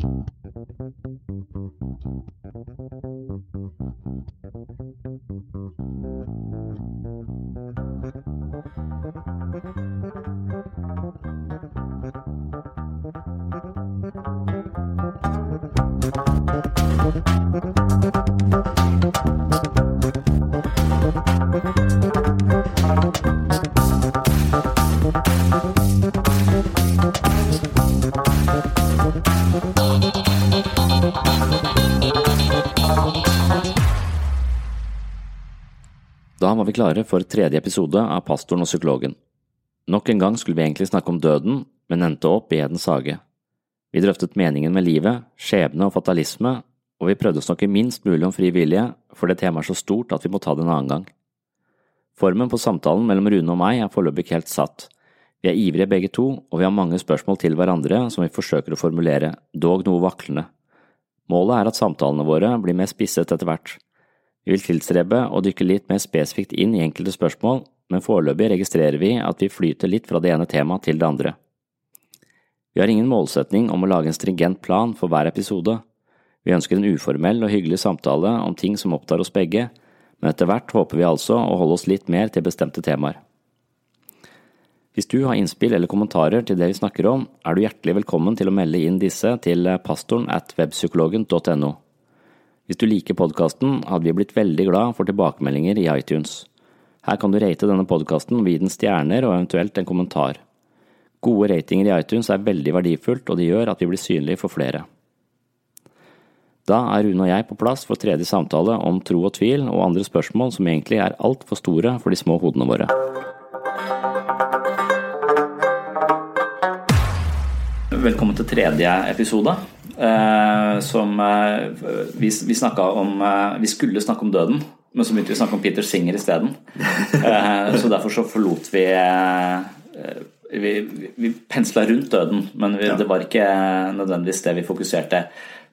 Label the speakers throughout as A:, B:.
A: Thank you. Vi klare for tredje episode av Pastoren og psykologen. Nok en gang skulle vi egentlig snakke om døden, men endte opp i Edens hage. Vi drøftet meningen med livet, skjebne og fatalisme, og vi prøvde å snakke minst mulig om fri vilje, for det temaet er så stort at vi må ta det en annen gang. Formen på samtalen mellom Rune og meg er foreløpig helt satt. Vi er ivrige begge to, og vi har mange spørsmål til hverandre som vi forsøker å formulere, dog noe vaklende. Målet er at samtalene våre blir mer spisset etter hvert. Vi vil tilstrebe å dykke litt mer spesifikt inn i enkelte spørsmål, men foreløpig registrerer vi at vi flyter litt fra det ene temaet til det andre. Vi har ingen målsetning om å lage en stringent plan for hver episode. Vi ønsker en uformell og hyggelig samtale om ting som opptar oss begge, men etter hvert håper vi altså å holde oss litt mer til bestemte temaer. Hvis du har innspill eller kommentarer til det vi snakker om, er du hjertelig velkommen til å melde inn disse til pastoren at webpsykologen.no. Hvis du liker podkasten, hadde vi blitt veldig glad for tilbakemeldinger i iTunes. Her kan du rate denne podkasten og gi den stjerner og eventuelt en kommentar. Gode ratinger i iTunes er veldig verdifullt, og det gjør at vi blir synlige for flere. Da er Rune og jeg på plass for tredje samtale om tro og tvil og andre spørsmål som egentlig er altfor store for de små hodene våre. Velkommen til tredje episode. Eh, som eh, vi, vi, om, eh, vi skulle snakke om døden, men så begynte vi å snakke om Peter Singer isteden. Eh, så derfor så forlot vi Vi, vi pensla rundt døden, men vi, det var ikke nødvendigvis det vi fokuserte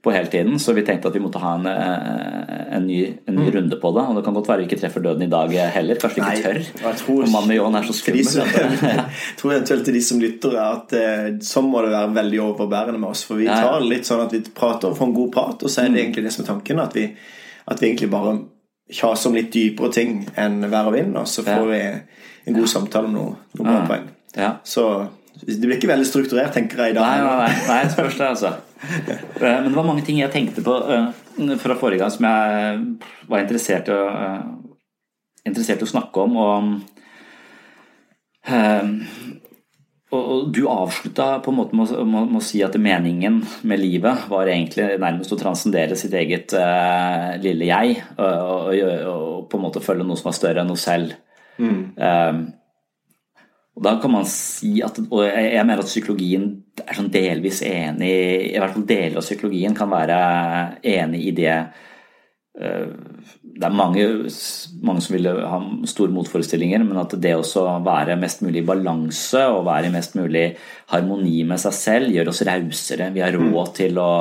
A: på hele tiden, så vi tenkte at vi måtte ha en, eh, en, ny, en ny, mm. runde på det. Og det kan godt være vi ikke treffer døden i dag heller. Kanskje vi ikke tør. Nei, tror, Johan er så skummel.
B: Jeg tror eventuelt til de som lytter, at eh, sånn må det være veldig overbærende med oss. For vi tar det litt sånn at vi prater for en god prat, og så er det mm. egentlig det som er tanken. At vi, at vi egentlig bare kjaser om litt dypere ting enn vær og vind, og så får vi en god samtale om noe, noen poeng. Ja. Så det blir ikke veldig strukturert, tenker jeg i dag.
A: Nei, nei, nei, nei spørs det, altså. Eh, men det var mange ting jeg tenkte på eh, fra forrige gang som jeg var interessert i å, eh, interessert i å snakke om. Og, og du avslutta på en måte med å, med å, si at meningen med livet var egentlig nærmest å transcendere sitt eget lille jeg, og, og, og, på en måte følge noe som var større enn noe selv. Mm. Um, og da kan man si at, og jeg mener at psykologien er sånn delvis enig I hvert fall deler av psykologien kan være enig i det eh, Det er mange, mange som vil ha store motforestillinger, men at det å være mest mulig i balanse og være i mest mulig harmoni med seg selv, gjør oss rausere. Vi har råd mm. til å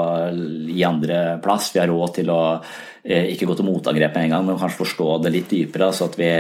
A: gi andre plass. Vi har råd til å eh, ikke gå til motangrep med en gang, men kanskje forstå det litt dypere. så at vi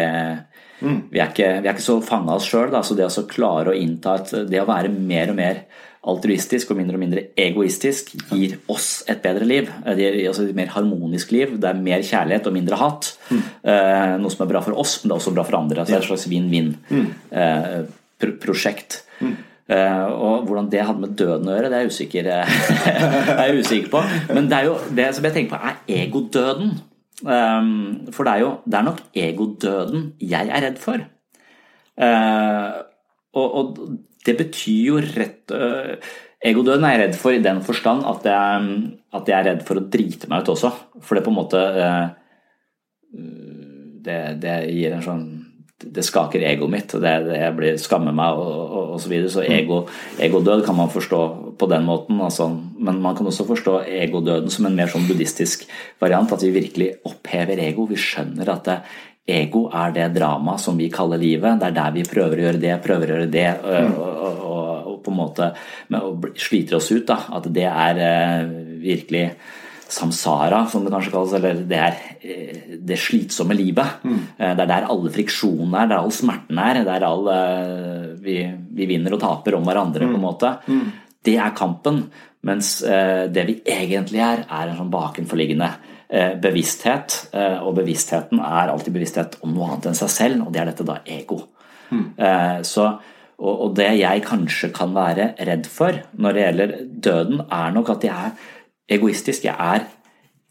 A: Mm. Vi, er ikke, vi, er ikke, så fanga oss sjøl. Så det å klare å innta et, det å være mer og mer altruistisk og mindre og mindre egoistisk gir oss et bedre liv. Det gir oss et mer harmonisk liv. Det er mer kjærlighet og mindre hat. Mm. Eh, noe som er bra for oss, men det er også bra for andre. Altså det er et slags vinn-vinn-prosjekt. Mm. Eh. Uh, og hvordan det hadde med døden å gjøre, det er jeg usikker, er jeg usikker på. Men det, er jo, det som jeg tenker på, er egodøden. Um, for det er jo det er nok egodøden jeg er redd for. Uh, og, og, det betyr jo rett uh, Egodøden er jeg redd for i den forstand at jeg, at jeg, er redd for å drite meg ut også. For det på en måte uh, det, det, gir en sånn det skaker egoet mitt, det, jeg blir, skammer meg og, og, og så videre. Så ego, egodød kan man forstå på den måten. Altså, men man kan også forstå egodøden som en mer sånn buddhistisk variant. At vi virkelig opphever ego. Vi skjønner at det, ego er det dramaet som vi kaller livet. Det er der vi prøver å gjøre det, prøver å gjøre det. Og, og, og på en måte sliter oss ut. Da. At det er uh, virkelig samsara, som det kanskje kalles. Eller det er eh, det slitsomme livet. Mm. Eh, det er der alle friksjonene er, det er all smerten er. Det er all eh, vi, vi, vinner og taper om hverandre, mm. på en måte. Mm. Det er kampen. Mens det vi egentlig er, er en sånn bakenforliggende bevissthet. Og bevisstheten er alltid bevissthet om noe annet enn seg selv, og det er dette da ego. Mm. Så, og, og, det jeg kanskje kan være redd for når det gjelder døden, er nok at jeg er egoistisk. Jeg er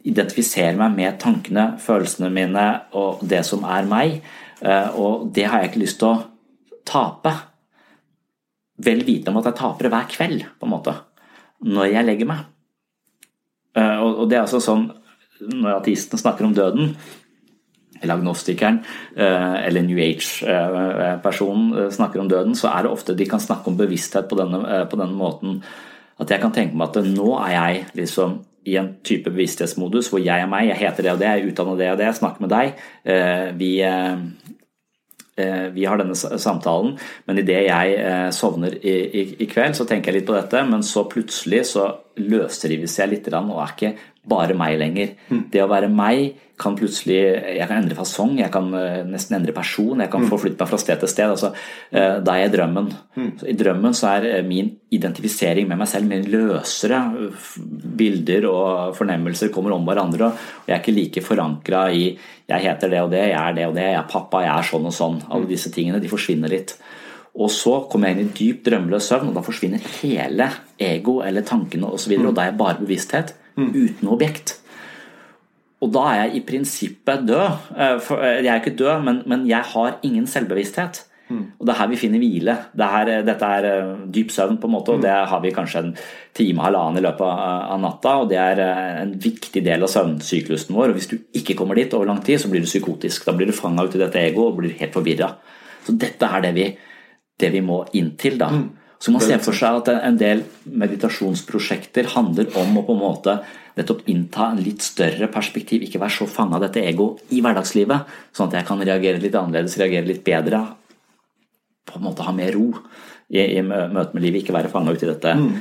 A: identifiserer meg med tankene, følelsene mine og det som er meg. Og det har jeg ikke lyst til å tape. Vel vitende om at jeg taper hver kveld, på en måte når jeg legger meg. Eh, og det er altså sånn når ateisten snakker om døden, eller agnostikeren eh, eller New Age-personen eh, snakker om døden, så er det ofte de kan snakke om bevissthet på denne, på denne måten at jeg kan tenke meg at nå er jeg liksom i en type bevissthetsmodus hvor jeg er meg, jeg heter det og det, jeg er utdannet det og det, jeg snakker med deg. Vi, Eh, vi har denne samtalen, men idet jeg eh, sovner i, i, i, kveld, så tenker jeg litt på dette, men så plutselig så løsrives jeg litt og er ikke bare meg lenger. Mm. Det å være meg kan plutselig Jeg kan endre fasong, jeg kan eh, nesten endre person, jeg kan mm. forflytte meg fra sted til sted. Altså, da er jeg i drømmen. Mm. I drømmen så er min identifisering med meg selv mer løsere. Bilder og fornemmelser kommer om hverandre, og jeg er ikke like forankra i jeg heter det og det, jeg er det og det, jeg er pappa, jeg er sånn og sånn. Alle mm. disse tingene de forsvinner litt. Og så kommer jeg inn i dyp drømmeløs søvn, og da forsvinner hele ego eller tankene osv. Og, så og da er jeg bare bevissthet mm. uten objekt. Og da er jeg i prinsippet død. Eh, eh, jeg er ikke død, men, men jeg har ingen selvbevissthet. Mm. Og Det er her vi finner hvile. Det er, dette er eh, dyp søvn, på en måte, og mm. det har vi kanskje en time halvannen i løpet av, av natta. og Det er en viktig del av søvnsyklusen vår. og Hvis du ikke kommer dit over lang tid, så blir du psykotisk. Da blir du fanga ut i dette egoet og blir helt forvirra. Så dette er det vi, det vi må inn til. da. Mm. Så man ser for seg at en del meditasjonsprosjekter handler om å på en måte nettopp innta en litt større perspektiv, ikke være så fanga av dette ego i hverdagslivet, sånn at jeg kan reagere litt annerledes, reagere litt bedre, på en måte ha mer ro i, i møte med livet, ikke være fanga uti dette. Mm.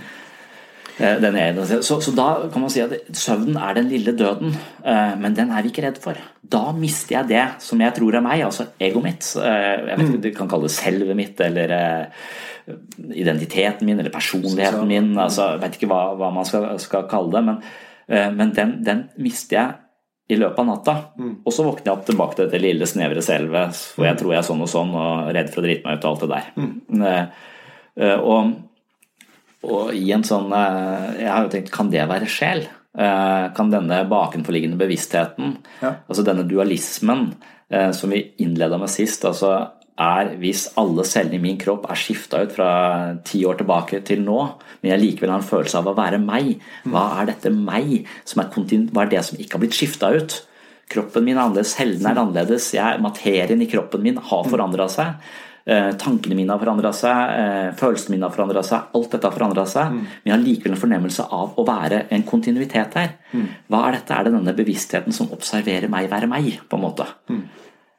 A: Eh, så, så, da kan man si at søvnen er den lille døden, eh, men den er vi ikke redd for. Da mister jeg det som jeg tror er meg, altså egoet mitt. Eh, jeg vet ikke, Du kan kalle det selvet mitt eller identiteten min eller personligheten min. altså Jeg vet ikke hva, hva man skal, skal, kalle det, men, men den, den, mister jeg i løpet av natta. Mm. Og så våkner jeg opp tilbake til dette lille, snevre selvet hvor jeg mm. tror jeg er sånn og sånn og redd for å drite meg ut og alt det der. Mm. Og og i en sånn eh, Jeg har jo tenkt, kan det være sjel? Eh, kan denne bakenforliggende bevisstheten, ja. altså denne dualismen eh, som vi innleda med sist, altså er hvis alle cellene i min kropp er skifta ut fra ti år tilbake til nå, men jeg likevel har en følelse av å være meg, hva er dette meg? Som er hva er det som ikke har blitt skifta ut? Kroppen min er annerledes, cellene er annerledes, jeg, materien i kroppen min har forandra seg. Eh, tankene mine har forandra seg, eh, følelsene mine har forandra seg. Alt dette har forandra seg. Mm. Men jeg har likevel en fornemmelse av å være en kontinuitet her. Mm. Hva er dette? Er det denne bevisstheten som observerer meg være meg, på en måte? Mm.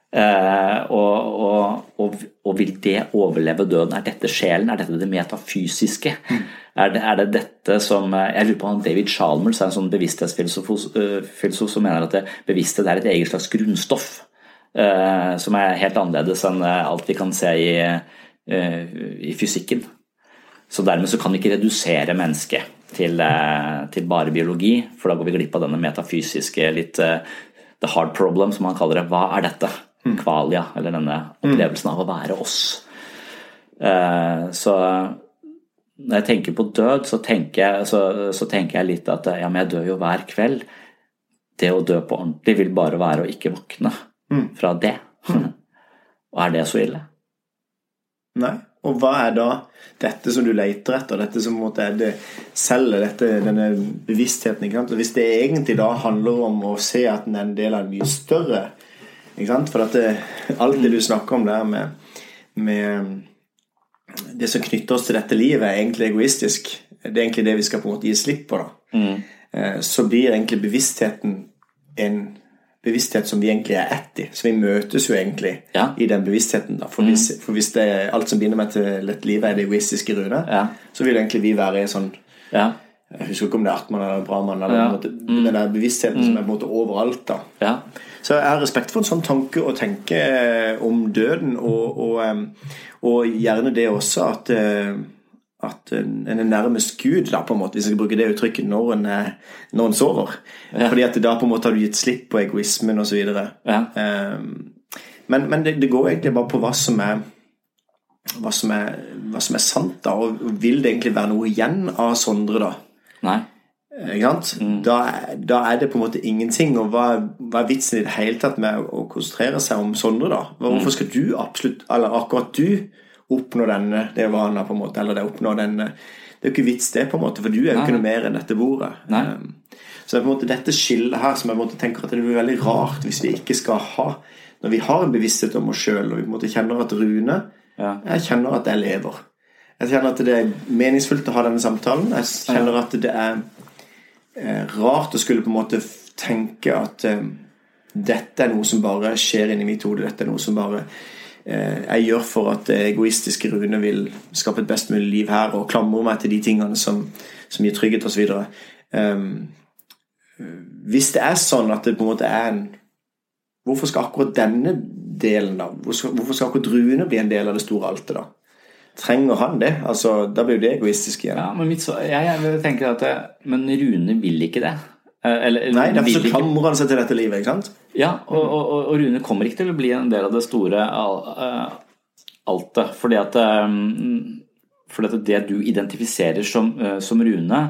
A: Eh, og, og, og, og, vil det overleve døden? Er dette sjelen? Er dette det metafysiske? Mm. Er, det, er, det, dette som eh, Jeg lurer på om David Chalmers er en sånn bevissthetsfilosof som mener at det, bevissthet er et eget slags grunnstoff. Eh, som er helt annerledes enn eh, alt vi kan se i, eh, i fysikken. Så dermed så kan vi ikke redusere mennesket til, til, bare biologi, for da går vi glipp av denne metafysiske, litt the hard problem, som man kaller det. Hva er dette? Mm. Kvalia, eller denne opplevelsen av å være oss. Så når jeg tenker på død, så tenker jeg, så, så tenker jeg litt at ja, men jeg dør jo hver kveld. Det å dø på ordentlig vil bare være å ikke våkne mm. fra det. Og er det så ille?
B: Nei. Og hva er da dette som du leter etter, dette som på en måte er det selger dette, denne bevisstheten? Hvis det egentlig da handler om å se at den er en del av en mye større? For at det, alt det du snakker om der med, med det som knytter oss til dette livet, er egentlig egoistisk. Det er egentlig det vi skal på en måte gi slipp på. Mm. Eh, så blir egentlig bevisstheten en bevissthet som vi egentlig er ett i. Så vi møtes jo egentlig ja. i den bevisstheten. da. For, mm. hvis, for hvis, det er alt som binder meg til et liv, er det egoistiske Rune, ja. så vil egentlig vi være i sånn ja. Jeg husker ikke om det er Artmann eller Brahman, eller ja. mm. den der bevisstheten mm. som er på en måte overalt. da. Så jeg har respekt for en sånn tanke å tenke eh, om døden, og, og, og gjerne det også at, eh, at en er nærmest Gud, da, på en måte, hvis jeg skal bruke det uttrykket, når en, er, når en sover. Ja. Fordi at da på en måte har du gitt slipp på egoismen osv. Ja. Men, men det, det, går egentlig bare på hva som er hva som er, hva som er sant, da. Og vil det egentlig være noe igjen av Sondre, da?
A: Nei.
B: Mm. Da, da, er det på en måte ingenting. Og hva, hva, er vitsen i det hele tatt med å konsentrere seg om Sondre, da? Hvorfor mm. skal du absolutt, eller akkurat du, oppnå denne det vana, på en måte, eller det oppnå denne Det er jo ikke vits, det, på en måte, for du er jo ikke noe mer enn dette bordet.
A: Nei. Um,
B: så det er på en måte dette skillet her som jeg tenker at det blir veldig rart hvis vi ikke skal ha Når vi har en bevissthet om oss sjøl, og vi på en måte kjenner at Rune ja. Jeg kjenner at jeg lever. Jeg kjenner at det er meningsfullt å ha denne samtalen. Jeg kjenner at det er eh, rart å skulle på en måte tenke at eh, dette er noe som bare skjer inni mitt hode. Dette er noe som bare eh, jeg gjør for at egoistiske Rune vil skape et best mulig liv her, og klamrer meg til de tingene som, som gir trygghet osv. Um, hvis det er sånn at det på en måte er en Hvorfor skal akkurat denne delen, da? Hvorfor skal akkurat druene bli en del av det store altet, da? Trenger han det? Altså, Da blir jo det egoistisk igjen.
A: Ja, men mitt, jeg, jeg tenker at det, Men Rune vil ikke det.
B: Eller, eller, Nei, derfor så klamrer han seg til dette livet, ikke sant?
A: Ja, og, og, og, Rune kommer ikke til å bli en del av det store uh, altet. Fordi at, um, fordi at det du identifiserer som, uh, som Rune,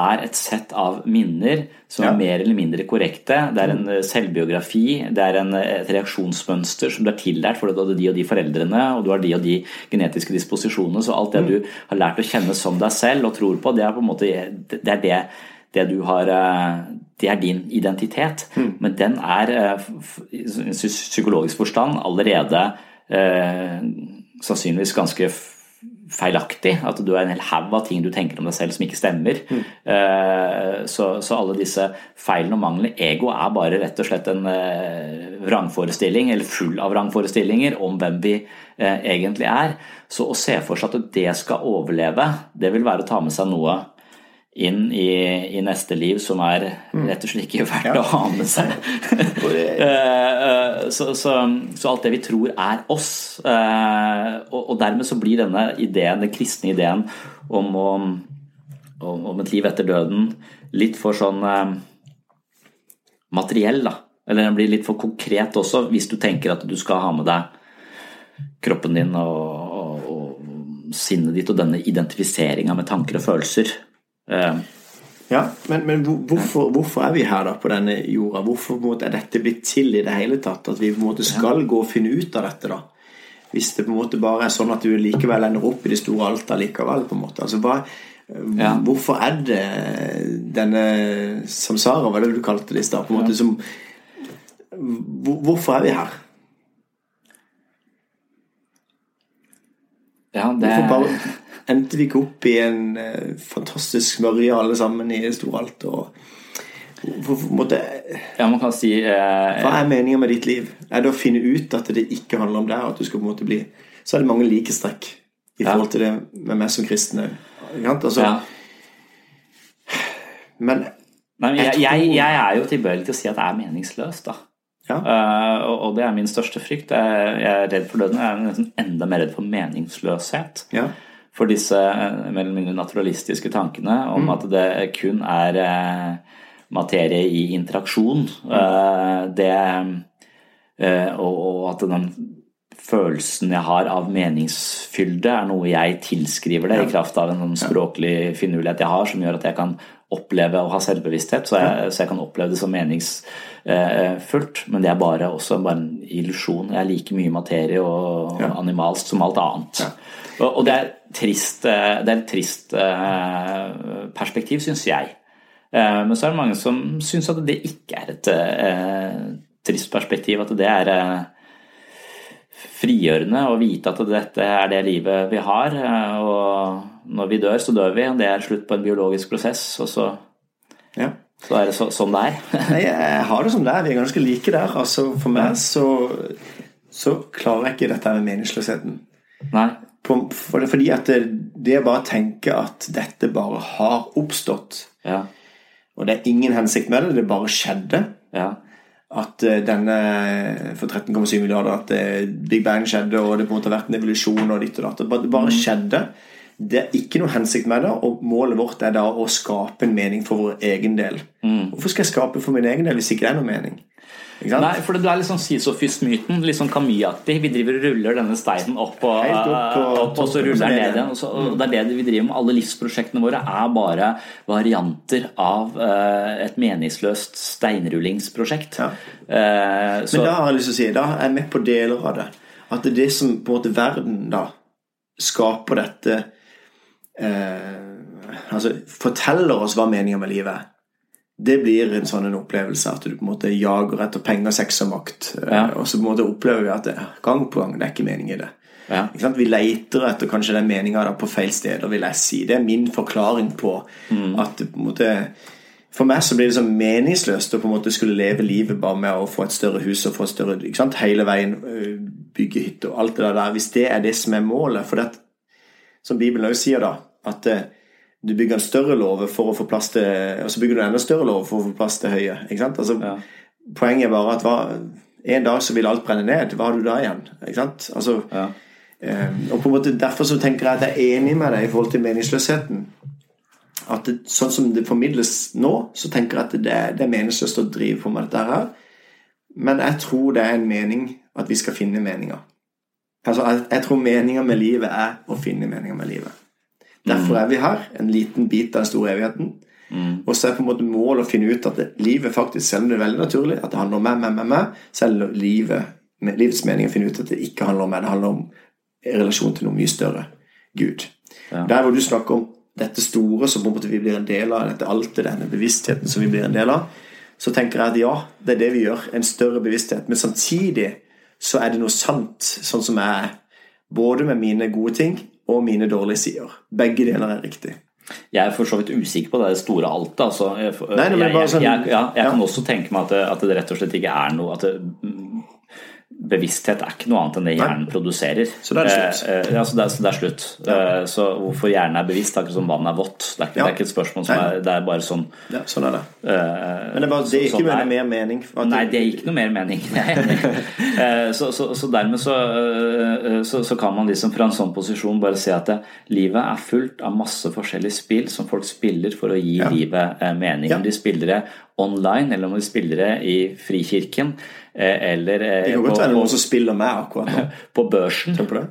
A: er et sett av minner som ja. er mer eller mindre korrekte. Det er en eh, selvbiografi, det er en, eh, et reaksjonsmønster som du er tillært for du hadde de og de foreldrene, og du har de og de genetiske disposisjonene. Så alt det mm. du har lært å kjenne som deg selv og tror på, det er på en måte det, er det, det du har eh, det er din identitet. Mm. Men den er i psykologisk forstand allerede eh, sannsynligvis ganske feilaktig. At du er en hel haug av ting du tenker om deg selv som ikke stemmer. Mm. Uh, så, så, alle disse feilene og manglene Ego er bare rett og slett en uh, vrangforestilling, eller full av vrangforestillinger, om hvem vi uh, egentlig er. Så å se for seg at det skal overleve, det vil være å ta med seg noe inn i, i, neste liv som er mm. rett og slett ikke verdt ja. å ha med seg. Eh, eh, så, så, så, alt det vi tror er oss, eh, og, og, dermed så blir denne ideen, den kristne ideen om, om, om et liv etter døden litt for sånn materiell, da. Eller den blir litt for konkret også, hvis du tenker at du skal ha med deg kroppen din og, og, og sinnet ditt og denne identifiseringa med tanker og følelser
B: Eh, ja, men, men hvorfor, hvorfor, er vi her da på denne jorda? Hvorfor måte, er dette blitt til i det hele tatt? At vi på en måte skal gå og finne ut av dette, da? Hvis det på en måte bare er sånn at du likevel ender opp i det store altet likevel, på en måte. Altså, hva, ja. Hvorfor er det denne samsara, hva er det du kalte det i stad? Som, hvorfor er vi her?
A: Ja, det...
B: Hvorfor bare endte vi ikke opp i en uh, fantastisk smørje alle sammen i Storalt? og for, måtte,
A: ja, man kan si eh,
B: Hva er meningen med ditt liv? Er det å finne ut at det ikke handler om deg? og At du skal på en måte bli Så er det mange likestrekk i forhold til det med meg som kristen altså, ja. Men
A: Nei, jeg, jeg, jeg, er jo tilbøyelig til å si at det er meningsløst, da. Ja. Uh, og, det er min største frykt. Jeg, jeg er redd for døden. Jeg er nesten enda mer redd for meningsløshet.
B: Ja
A: for disse mellom mer eller mindre naturalistiske tankene om mm. at det kun er eh, materie i interaksjon. Mm. Det, og at den følelsen jeg har av meningsfylde, er noe jeg tilskriver det i kraft av en sånn språklig finurlighet jeg har, som gjør at jeg kan oppleve å ha selvbevissthet, så jeg, så jeg kan oppleve det som meningsfullt. Men det er bare også bare en illusjon. Jeg er like mye materie og animalsk som alt annet. Ja. Og det er, trist, eh, det er et trist eh, perspektiv, syns jeg. Eh, men så er det mange som syns at det ikke er et trist perspektiv. At det er frigjørende å vite at dette er det livet vi har. Og når vi dør, så dør vi. Det er slutt på en biologisk prosess. Og så,
B: ja.
A: så er det så, sånn det er.
B: Nei, jeg har det som det er. Vi er ganske like der. Altså, for meg så, så klarer jeg ikke dette med meningsløsheten.
A: Nei
B: fordi at det, det bare å tenke at dette bare har oppstått,
A: ja.
B: og det er ingen hensikt med det, det bare skjedde
A: ja.
B: At uh, denne for 13,7 milliarder At uh, Big Bang skjedde, og det på en måte har vært en evolusjon og ditt og datt. Det bare, skjedde. mm. Det er ikke noe hensikt med det, og målet vårt er da å skape en mening for vår egen del.
A: Mm.
B: Hvorfor skal jeg skape for min egen del hvis ikke det er noe mening?
A: Nei, for det er litt sånn Sisyfos-myten, litt sånn Camus-aktig. Vi driver og ruller denne steinen opp og,
B: opp på
A: opp, og så ruller den
B: ned
A: igjen. Og, og det er det vi driver med. Alle livsprosjektene våre er bare varianter av uh, et meningsløst steinrullingsprosjekt.
B: Ja.
A: Uh,
B: Men da har jeg lyst til å si, da er jeg med på deler av det. At det er det som på en måte verden da skaper dette eh, Altså forteller oss hva meninga med livet er. Det blir en sånn en opplevelse at du på en måte jager etter penger, sex og makt. eh,
A: Ja.
B: Og så på en måte opplever vi at det, gang på gang det er ikke mening i det.
A: ja.
B: Vi leter etter kanskje den meninga på feil steder, vil jeg si. Det er min forklaring på at på måte For meg så blir det så meningsløst å på en måte skulle leve livet bare med å få et større hus og få et større? Hele veien øh, bygge hytte og alt det der. Hvis det er det som er målet For det, som Bibelen også sier, da, at eh, du bygger en større låve for å få plass til Og så bygger du en enda større låve for å få plass til høye. Ikke sant? Altså,
A: Ja.
B: Poenget er bare at hva, en dag så vil alt brenne ned. Hva har du da igjen? Ikke sant? Altså,
A: Ja.
B: Eh, og på en måte Derfor så tenker jeg at jeg er enig med deg i forhold til meningsløsheten. At det, Sånn som det formidles nå, så tenker jeg at det, det er meningsløst å drive på med dette her. Men jeg tror det er en mening at vi skal finne meninger. Altså, jeg, jeg tror meninga med livet er å finne meninga med livet. Derfor er vi her, en liten bit av den store evigheten.
A: Mm.
B: Og så er på en måte målet å finne ut at det, livet faktisk, selv om det er veldig naturlig, at det handler om meg, meg, meg, meg, så er livet, livets mening å finne ut at det ikke handler om meg, det handler om relasjon til noe mye større. Gud.
A: Ja.
B: Der hvor du snakker om dette store som på en måte vi blir en del av, dette alltid, denne bevisstheten som vi blir en del av, så tenker jeg at ja, det er det vi gjør. En større bevissthet. Men samtidig så er det noe sant, sånn som jeg er. Både med mine gode ting og mine dårlige sider. Begge deler er riktig.
A: Jeg er for så vidt usikker på det store altet. Altså. Jeg, jeg, jeg,
B: sånn-
A: jeg, jeg kan også tenke meg at det, at det rett og slett ikke er noe at det, Bevissthet er ikke noe annet enn det hjernen produserer.
B: Så det er slutt.
A: Eh, eh, ja, så det, er- så det er slutt. Eh, så hvorfor hjernen er bevisst, er ikke som vann er vått. Det er ikke,
B: Ja.
A: det er ikke et spørsmål som er Det er bare sånn
B: Ja, sånn er det.
A: eh,
B: Men det er bare, det er ikke
A: sånn er-
B: mer mening.
A: Nei, det gir ikke noe mer mening. Det er. Eh, så, så, så dermed så, så, så kan man liksom fra en sånn posisjon bare si at det, livet er fullt av masse forskjellige spill som folk spiller for å gi
B: Ja.
A: livet mening.
B: Ja.
A: De spiller det online, eller om du spiller det i Frikirken, eh, eller eh,
B: Det kan godt være noen som spiller meg akkurat nå.
A: på børsen.
B: Tenk på det.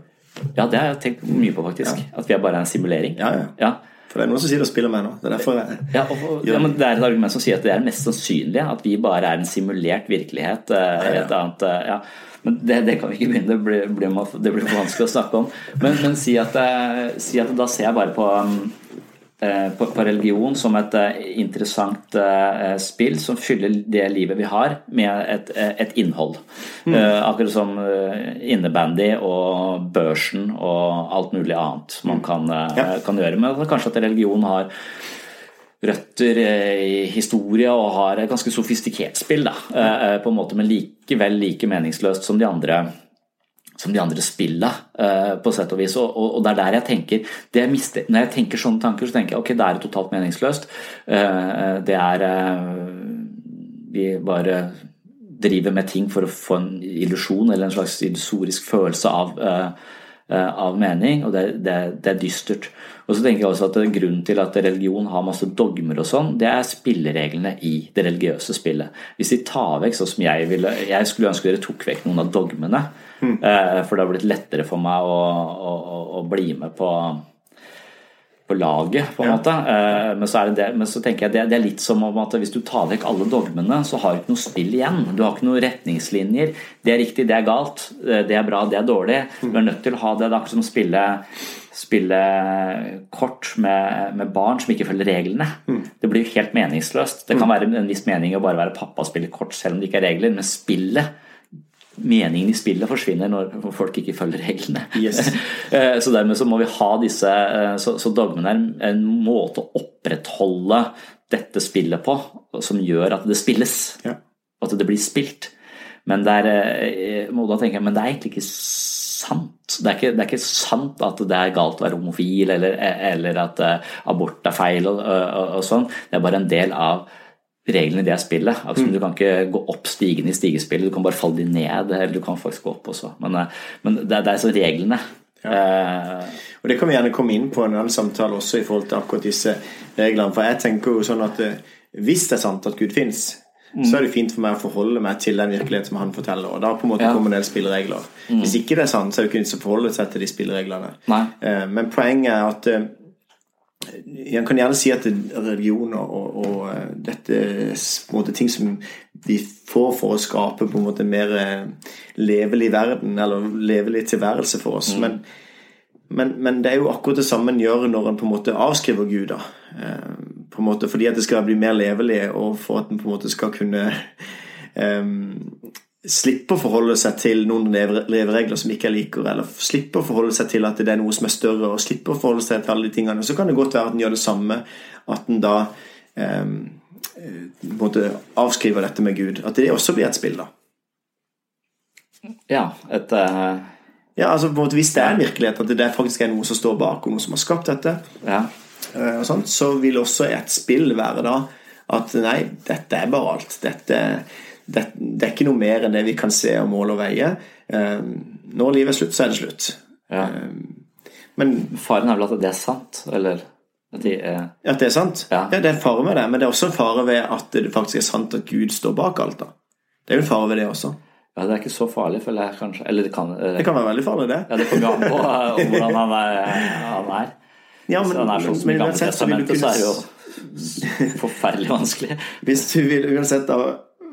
A: Ja, det har jeg tenkt mye på, faktisk. At vi er bare en simulering.
B: Ja, ja.
A: Ja.
B: For det er noen som sier det spiller meg nå. Det er derfor jeg
A: Ja, og, ja, men Det er et argument som sier at det er mest sannsynlig at vi bare er en simulert virkelighet. eh,
B: ja.
A: Et annet, ja. Men det, det kan vi ikke begynne, det blir, det blir for vanskelig å snakke om. Men, men si, at, si at da ser jeg bare på, eh, på, på religion som et eh, interessant eh, spill som fyller det livet vi har, med et, eh, et innhold. Eh, akkurat som eh, innebandy og børsen og alt mulig annet man kan, eh,
B: Ja.
A: kan gjøre. Men kanskje at religion har røtter eh, i historie og har et ganske sofistikert spill, da, eh, på en måte, men likevel like meningsløst som de andre som de andre spilla, eh, på sett og vis. Og, det er der jeg tenker jeg mister, Når jeg tenker sånne tanker, så tenker jeg ok, det er totalt meningsløst. Eh, Det er eh, Vi bare driver med ting for å få en illusjon eller en slags illusorisk følelse av, av mening, og det, det, det er dystert. Og så tenker jeg også at Grunnen til at religion har masse dogmer, og sånn, det er spillereglene i det religiøse spillet. Hvis de tar vekk sånn som jeg ville Jeg skulle ønske dere tok vekk noen av dogmene. Mm. For det har blitt lettere for meg å, å, å, å bli med på på laget, på en
B: Ja.
A: måte. Eh, Men så, er det det, men så tenker jeg det, det er litt som om at hvis du tar vekk alle dogmene, så har du ikke noe spill igjen. Du har ikke noen retningslinjer. Det er riktig, det er galt. eh, Det er bra, det er dårlig. Du er nødt til å ha det. Det er akkurat som å spille, spille kort med, med barn som ikke følger reglene. Det blir jo helt meningsløst. Det kan være en viss mening å bare være pappa og spille kort selv om det ikke er regler, men spillet meningen i spillet forsvinner når folk ikke følger reglene.
B: Yes.
A: Eh, så dermed så må vi ha disse eh, Så, så dogmen er en måte å opprettholde dette spillet på som gjør at det spilles.
B: Ja.
A: At det blir spilt. Men det er, eh, tenker men det er egentlig ikke sant. Det er ikke, det er ikke sant at det er galt å være homofil, eller, eller at abort er feil og, og, og sånn. Det er bare en del av reglene i det spillet. Altså, Du kan ikke gå opp stigen i stigespillet, du kan bare falle de ned, eller du kan faktisk gå opp også. Men, eh, men det, er- det er så reglene.
B: Ja. Eh, og det kan vi gjerne komme inn på en annen samtale også i forhold til akkurat disse reglene. For jeg tenker jo sånn at eh, hvis det er sant at Gud fins, mm. så er det fint for meg å forholde meg til den virkeligheten som han forteller. Og da på en måte ja. kommer en del spilleregler. Mm. Hvis ikke det er sant, så er det ikke nytt å forholde seg til de spillereglene. Eh, men poenget er at en kan gjerne si at religion og, og, eh, dette er måte ting som vi får for å skape på en måte mer eh, levelig verden, eller levelig tilværelse for oss. Mm. Men, men, men, det er jo akkurat det samme en gjør når en på en måte avskriver Gud. da. Eh, på en måte Fordi at det skal bli mer levelig, og for at en på en måte skal kunne um, slippe å forholde seg til noen leveregler som ikke jeg liker, eller slippe å forholde seg til at det er noe som er større, og slippe å forholde seg til alle de tingene, så kan det godt være at en gjør det samme. At en da eh, avskriver dette med Gud. At det også blir et spill, da.
A: Ja, et uh...
B: Ja, altså på en måte Hvis det er en virkelighet, at det faktisk er noe som står bak, og noe som har skapt dette,
A: ja.
B: uh, sånt, så vil også et spill være da at nei, dette er bare alt. Dette er det, det, er ikke noe mer enn det vi kan se og måle og veie. Ehm, når livet er slutt, så er det slutt.
A: Ja. Ehm, men Faren er vel at det er sant, eller?
B: At, de er... at det er sant?
A: Ja.
B: ja. det er en fare med det, men det er også en fare ved at det faktisk er sant at Gud står bak alt. da. Det er jo en fare ved det også.
A: Ja, Det er ikke så farlig, føler jeg kanskje. Eller det kan
B: Det kan være veldig farlig, det.
A: Ja, Det kommer jo an på eh, hvordan han er. Han er.
B: Ja, men,
A: han er sånn som i Gamle Testamentet, så er det jo forferdelig vanskelig.
B: Hvis du vil uansett da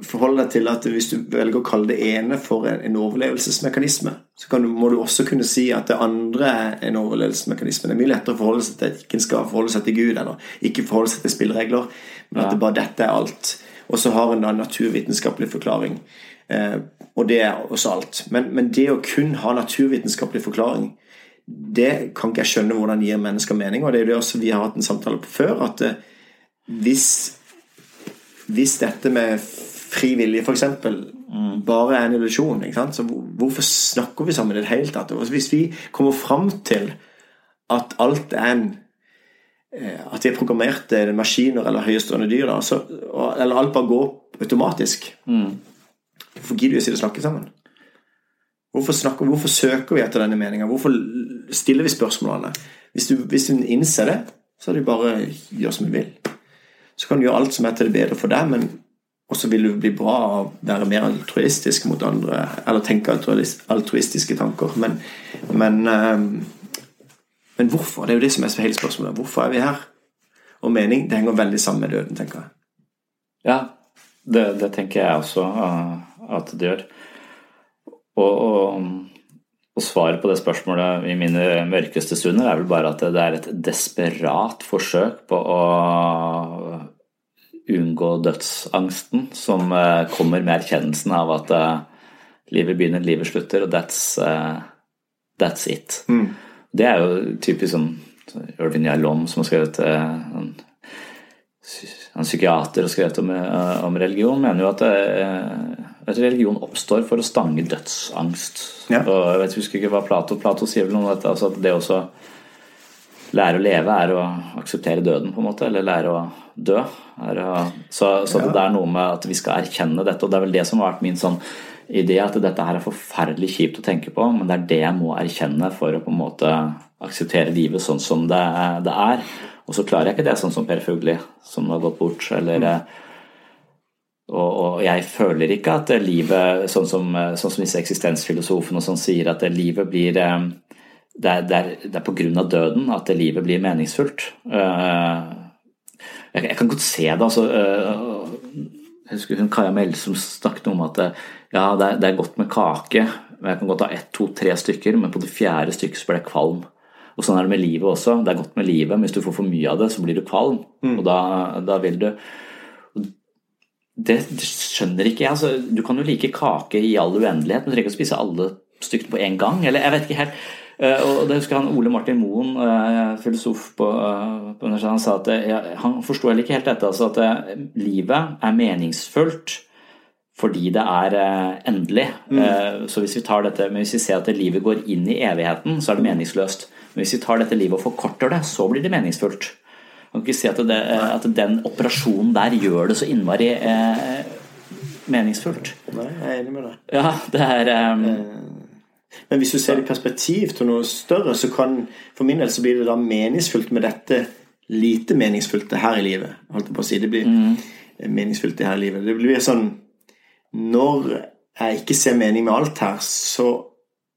B: forholde deg til at hvis du velger å kalle det ene for en, en overlevelsesmekanisme, så du, må du også kunne si at det andre er en overlevelsesmekanisme. Det er mye lettere å forholde seg til at ikke skal forholde seg til Gud, eller ikke forholde seg til spilleregler, men at det bare dette er alt. Og så har en da en naturvitenskapelig forklaring. Eh, og det er også alt. Men, men, det å kun ha naturvitenskapelig forklaring, det kan ikke jeg skjønne hvordan gir mennesker mening. Og det er jo det også vi har hatt en samtale på før, at eh, hvis, hvis dette med fri vilje, f.eks., bare er en illusjon. Så hvorfor snakker vi sammen i det hele tatt? Hvis vi kommer fram til at alt er en eh, At vi er programmerte maskiner eller høyestående dyr, da, så, eller alt bare går automatisk. Hvorfor gidder vi å sitte og snakke sammen? Hvorfor, snakker, hvorfor søker vi etter denne meninga? Hvorfor stiller vi spørsmålene? Hvis du, hvis du innser det, så er det bare å gjøre som du vil. Så kan du gjøre alt som er til det bedre for deg, men og så vil du bli bra av å være mer altruistisk mot andre, eller tenke altruistiske tanker. Men, men, eh, men hvorfor? Det er jo det som er hele spørsmålet. Hvorfor er vi her? Og mening det henger veldig sammen med døden, tenker jeg.
A: Ja, det, det tenker jeg også at det gjør. Og, og, og, svaret på det spørsmålet i mine mørkeste stunder er vel bare at det er et desperat forsøk på å unngå dødsangsten som uh, kommer med erkjennelsen av at uh, livet begynner, livet slutter, og that's, uh, that's it.
B: Mm.
A: Det er jo typisk sånn Irvin Yalom som har skrevet en, en psykiater og skrevet om, om, religion, mener jo at, at, religion oppstår for å stange dødsangst.
B: Ja.
A: Og jeg vet, husker ikke hva Plato Plato sier vel noe om dette, altså at det også lære å leve er å akseptere døden, på en måte, eller lære å dø. Så, så ja. det er noe med at vi skal erkjenne dette, og det er vel det som har vært min sånn idé, at dette her er forferdelig kjipt å tenke på, men det er det jeg må erkjenne for å på en måte akseptere livet sånn som det, det er. Og så klarer jeg ikke det sånn som Per Fugli, som har gått bort, eller mm. og, og, jeg føler ikke at livet, sånn som, sånn som disse eksistensfilosofene som sier at livet blir eh, det er, det, er, det er på grunn av døden at livet blir meningsfullt. Uh, jeg, jeg, kan godt se det. altså øh, jeg husker hun Kaja Mell som snakket om at ja, det er, det er, godt med kake. Jeg kan godt ha ett, to, tre stykker, men på det fjerde stykket så blir jeg kvalm. Og Sånn er det med livet også. Det er godt med livet, men hvis du får for mye av det, så blir du kvalm. Mm. Og da, da, vil du Det skjønner ikke jeg. Altså, du kan jo like kake i all uendelighet, men du trenger ikke å spise alle stykkene på en gang. Eller jeg vet ikke helt. Eh, og det husker han Ole Martin Moen, eh, filosof på, eh, på universitetet, han sa at jeg, han forsto heller ikke helt dette. Altså at livet er meningsfullt fordi det er endelig. Mm. Så hvis vi tar dette, men hvis vi ser at livet går inn i evigheten, så er det meningsløst. Men hvis vi tar dette livet og forkorter det, så blir det meningsfullt. Man kan ikke si at, det, at den operasjonen der gjør det så innmari eh, meningsfullt.
B: Nei, jeg er enig med deg.
A: Ja, det er um,
B: Men hvis du ser det i perspektiv til noe større, så kan for min del så blir det da meningsfullt med dette lite meningsfullt her i livet. Holdt jeg på å si. Det blir mm. meningsfullt her i livet. Det blir sånn Når jeg ikke ser mening med alt her, så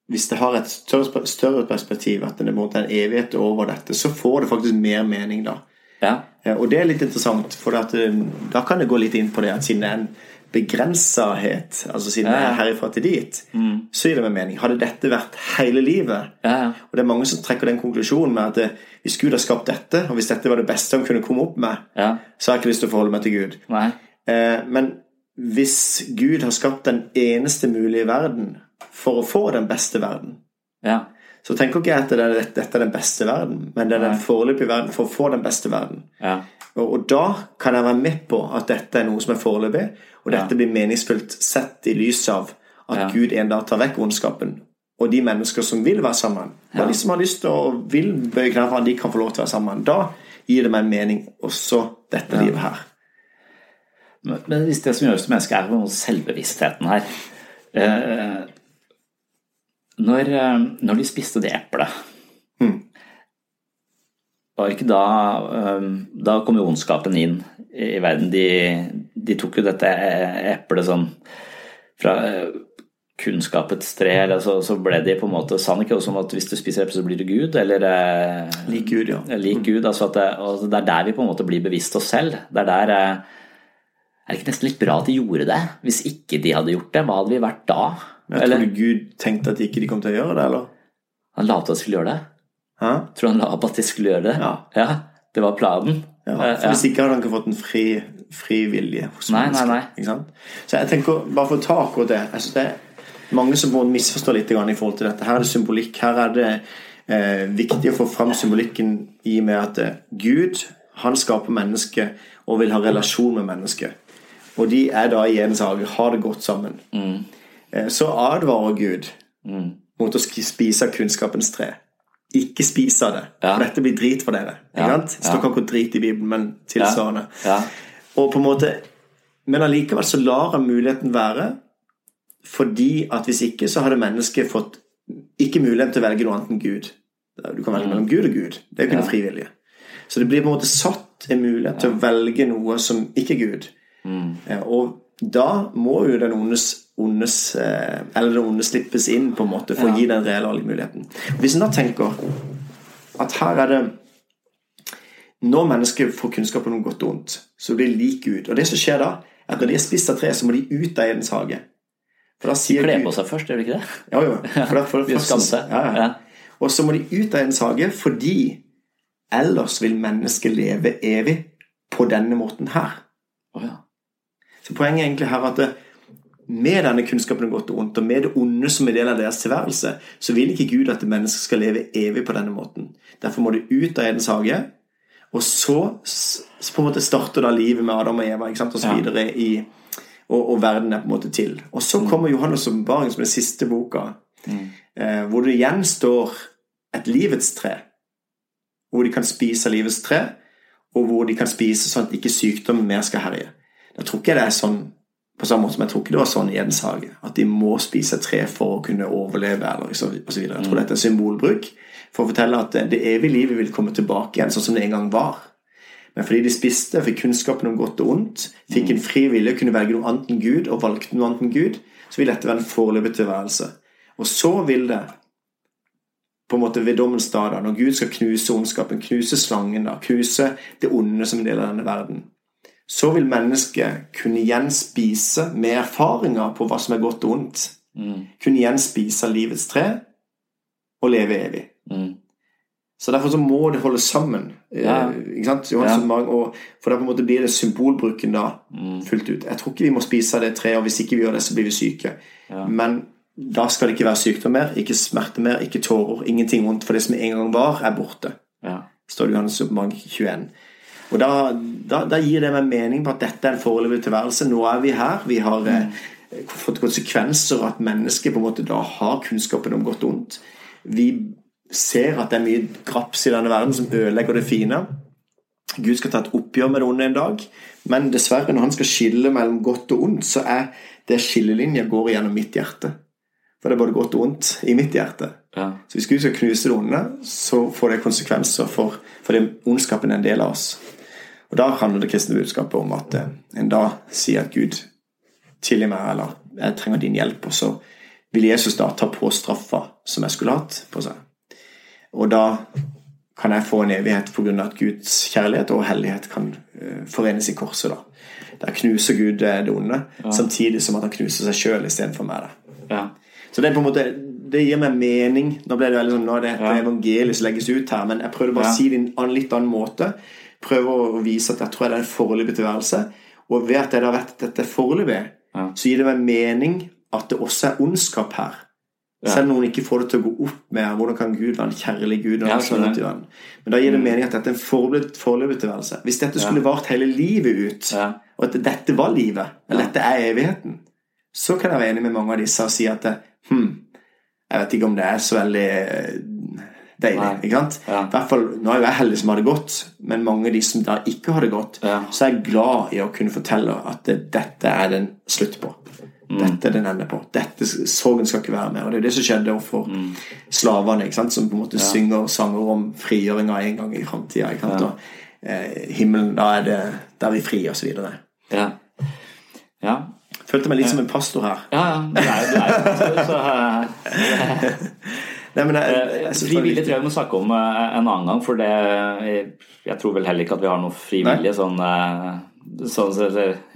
B: hvis det har et større, større perspektiv, at det er en evighet over dette, så får det faktisk mer mening da.
A: Ja.
B: Eh, og det er litt interessant, for at, eh, da kan det gå litt inn på det at siden det er en begrensahet, altså siden jeg er herifra til dit, mm. så gir det meg mening. Hadde dette vært hele livet
A: ja.
B: Og det er mange som trekker den konklusjonen med at det, eh, hvis Gud har skapt dette, og hvis dette var det beste han kunne komme opp med,
A: ja.
B: så har jeg ikke lyst til å forholde meg til Gud. Eh, men hvis Gud har skapt den eneste mulige verden for å få den beste verden,
A: ja.
B: så tenker ikke jeg at dette er den beste verden, men det er den foreløpige verden for å få den beste verden.
A: Ja.
B: Og, og, da kan jeg være med på at dette er noe som er foreløpig, og dette blir meningsfullt sett i lys av at Gud en dag tar vekk ondskapen og de mennesker som vil være sammen. Og de som har lyst til å vil bøye knærne for at de kan få lov til å være sammen. Da gir det meg en mening også dette livet her.
A: Men, hvis det som gjør oss til mennesker, er selvbevisstheten her eh, når, eh, når, de spiste det eplet mm. Var ikke da eh, Da kom jo ondskapen inn i verden. De, de tok jo dette eplet sånn fra eh, kunnskapets tre, eller så, så, ble de på en måte Sa han ikke også om at hvis du spiser eple, så blir du Gud? Eller
B: eh, Lik Gud, ja.
A: Lik Gud, altså at det, og det er der vi på en måte blir bevisst oss selv. Det er der eh, Er det ikke nesten litt bra at de gjorde det? Hvis ikke de hadde gjort det, hva hadde vi vært da?
B: Jeg eller? Tror du Gud tenkte at ikke de kom til å gjøre det, eller?
A: Han la opp til at de skulle gjøre det.
B: Hæ?
A: Tror han la opp at de skulle gjøre det?
B: Ja.
A: ja det var planen.
B: Ja, for Hvis ikke hadde han ikke fått en fri, fri vilje hos
A: nei, mennesker. Nei,
B: nei. Så jeg tenker, bare for å ta akkurat det jeg synes det er mange som må misforstå litt i forhold til dette. Her er det symbolikk. Her er det eh, viktig å få fram symbolikken i og med at eh, Gud han skaper mennesket og vil ha relasjon med mennesket. Og de er da i en sak har det godt sammen.
A: Mm.
B: Eh, så advarer Gud
A: mm.
B: mot å spise kunnskapens tre. Ikke spis av det, ja. for dette blir drit for dere. Ja. Det står ikke akkurat drit i Bibelen, men tilsvarende.
A: Ja.
B: Og på en måte Men allikevel så lar jeg muligheten være fordi at hvis ikke, så hadde mennesket fått ikke mulighet til å velge noe annet enn Gud. Du kan velge mm. mellom Gud og Gud. Det er jo ikke noe frivillige. Så det blir på en måte satt en mulighet til å velge noe som ikke er Gud.
A: Mm.
B: Og da må jo den ondes, ondes eh, Eller det onde slippes inn på en måte for ja. å gi den reelle valgmuligheten. Hvis en da tenker at her er det Når mennesker får kunnskap om noe godt og ondt, så blir de lik Gud. Og det som skjer da, er at når de er spist av tre, så må de ut av Edens hage.
A: For da sier Kle på seg først, gjør de ikke det?
B: Ja, jo. For da, for,
A: for, seg. Ja, ja.
B: Og så må de ut av Edens hage fordi ellers vil mennesket leve evig på denne måten her.
A: Oh, ja.
B: Så poenget er egentlig her at det, med denne kunnskapen om godt og ondt, og med det onde som er del av deres tilværelse, så vil ikke Gud at mennesket skal leve evig på denne måten. Derfor må det ut av Edens hage, og så, så på en måte starter da livet med Adam og Eva ikke sant, og så videre i og, og, verden er på en måte til. Og så mm. kommer Johannes' åpenbaring som den siste boka,
A: mm.
B: eh, hvor det gjenstår et livets tre. Hvor de kan spise livets tre, og hvor de kan spise sånn at ikke sykdommen mer skal herje. Da tror ikke det er sånn på samme måte som jeg tror ikke det var sånn i Edens hage. At de må spise tre for å kunne overleve. eller så Jeg tror mm. dette er symbolbruk for å fortelle at det evige livet vil komme tilbake igjen sånn som det en gang var. Men fordi de spiste, fikk kunnskapen om godt og ondt, fikk en fri vilje, kunne velge noe annet enn Gud, og valgte noe annet enn Gud, så vil dette være en foreløpig tilværelse. Og så vil det, på en måte ved dommens dag, når Gud skal knuse ondskapen, knuse slangen, da, knuse det onde som en del av denne verden, så vil mennesket kunne igjen spise med erfaringer på hva som er godt og ondt.
A: Mm.
B: Kunne igjen spise av livets tre og leve evig.
A: Mm.
B: Så derfor så må det holdes sammen. Eh, ja. Ikke sant? Ja. Og for da på en måte blir det symbolbruken da
A: mm.
B: fullt ut. Jeg tror ikke vi må spise av det treet, og hvis ikke vi gjør det, så blir vi syke.
A: Ja.
B: Men da skal det ikke være sykdom mer, ikke smerte mer, ikke tårer. Ingenting vondt. For det som en gang var, er borte.
A: Ja.
B: Står det i Johannes oppmann 21. Og da, da, da, gir det meg mening på at dette er en foreløpig tilværelse. Nå er vi her. Vi har mm. eh, fått konsekvenser at mennesket på en måte da har kunnskapen om godt og ondt. Vi ser at det er mye graps i denne verden som ødelegger det fine. Gud skal ta et oppgjør med det onde en dag, men dessverre, når han skal skille mellom godt og ondt, så er det skillelinja går gjennom mitt hjerte. For det er både godt og ondt i mitt hjerte.
A: Ja.
B: Så hvis Gud skal knuse det onde, så får det konsekvenser for, for det ondskapen er en del av oss. Og da handler det kristne budskapet om at eh, en da sier at Gud tilgi meg, eller jeg trenger din hjelp, og så vil Jesus da ta på straffa som jeg skulle hatt på seg. Og da kan jeg få en evighet pga. at Guds kjærlighet og hellighet kan eh, forenes i korset. da. Der knuser Gud eh, det onde, ja. samtidig som at han knuser seg sjøl istedenfor meg.
A: Ja.
B: Så det er på en måte det gir meg mening. Nå ble det veldig sånn, nå er det ja. evangeliet som legges ut her, men jeg prøvde bare å si det på en litt annen måte. Prøve å vise at jeg tror det er en foreløpig tilværelse. Og ved at jeg da vet at dette foreløpig, ja. så gir det meg mening at det også er ondskap her. Ja. Selv om noen ikke får det til å gå opp med hvordan kan Gud være en kjærlig Gud. Ja, Men da gir det mm. mening at dette er en foreløpig tilværelse. Hvis dette skulle vart hele livet ut, og at dette var livet, eller dette er evigheten, så kan jeg være enig med mange av disse og si at hm, jeg vet ikke om det er så veldig deilig. Nei. ikke sant? Ja. I hvert fall, Nå er jo jeg heldig som har det godt, men mange av de som da ikke har det godt, ja. så er jeg glad i å kunne fortelle at det, dette er den slutt på. Mm. Dette er den ender på. Dette, Sorgen skal ikke være mer. Og Det er det som skjedde for mm. slavene, som på en måte ja. synger sanger om frigjøringa en gang i framtida. Ja. Eh, himmelen, da er det der vi fri, videre.
A: Ja. ja.
B: Følte meg litt som en pastor her.
A: Ja, ja. Du er jo pastor, så uh, Nei, men jeg, jeg, jeg Frivillig tror jeg vi må snakke om en annen gang, for det Jeg tror vel heller ikke at vi har noe frivillig sånn uh, sånn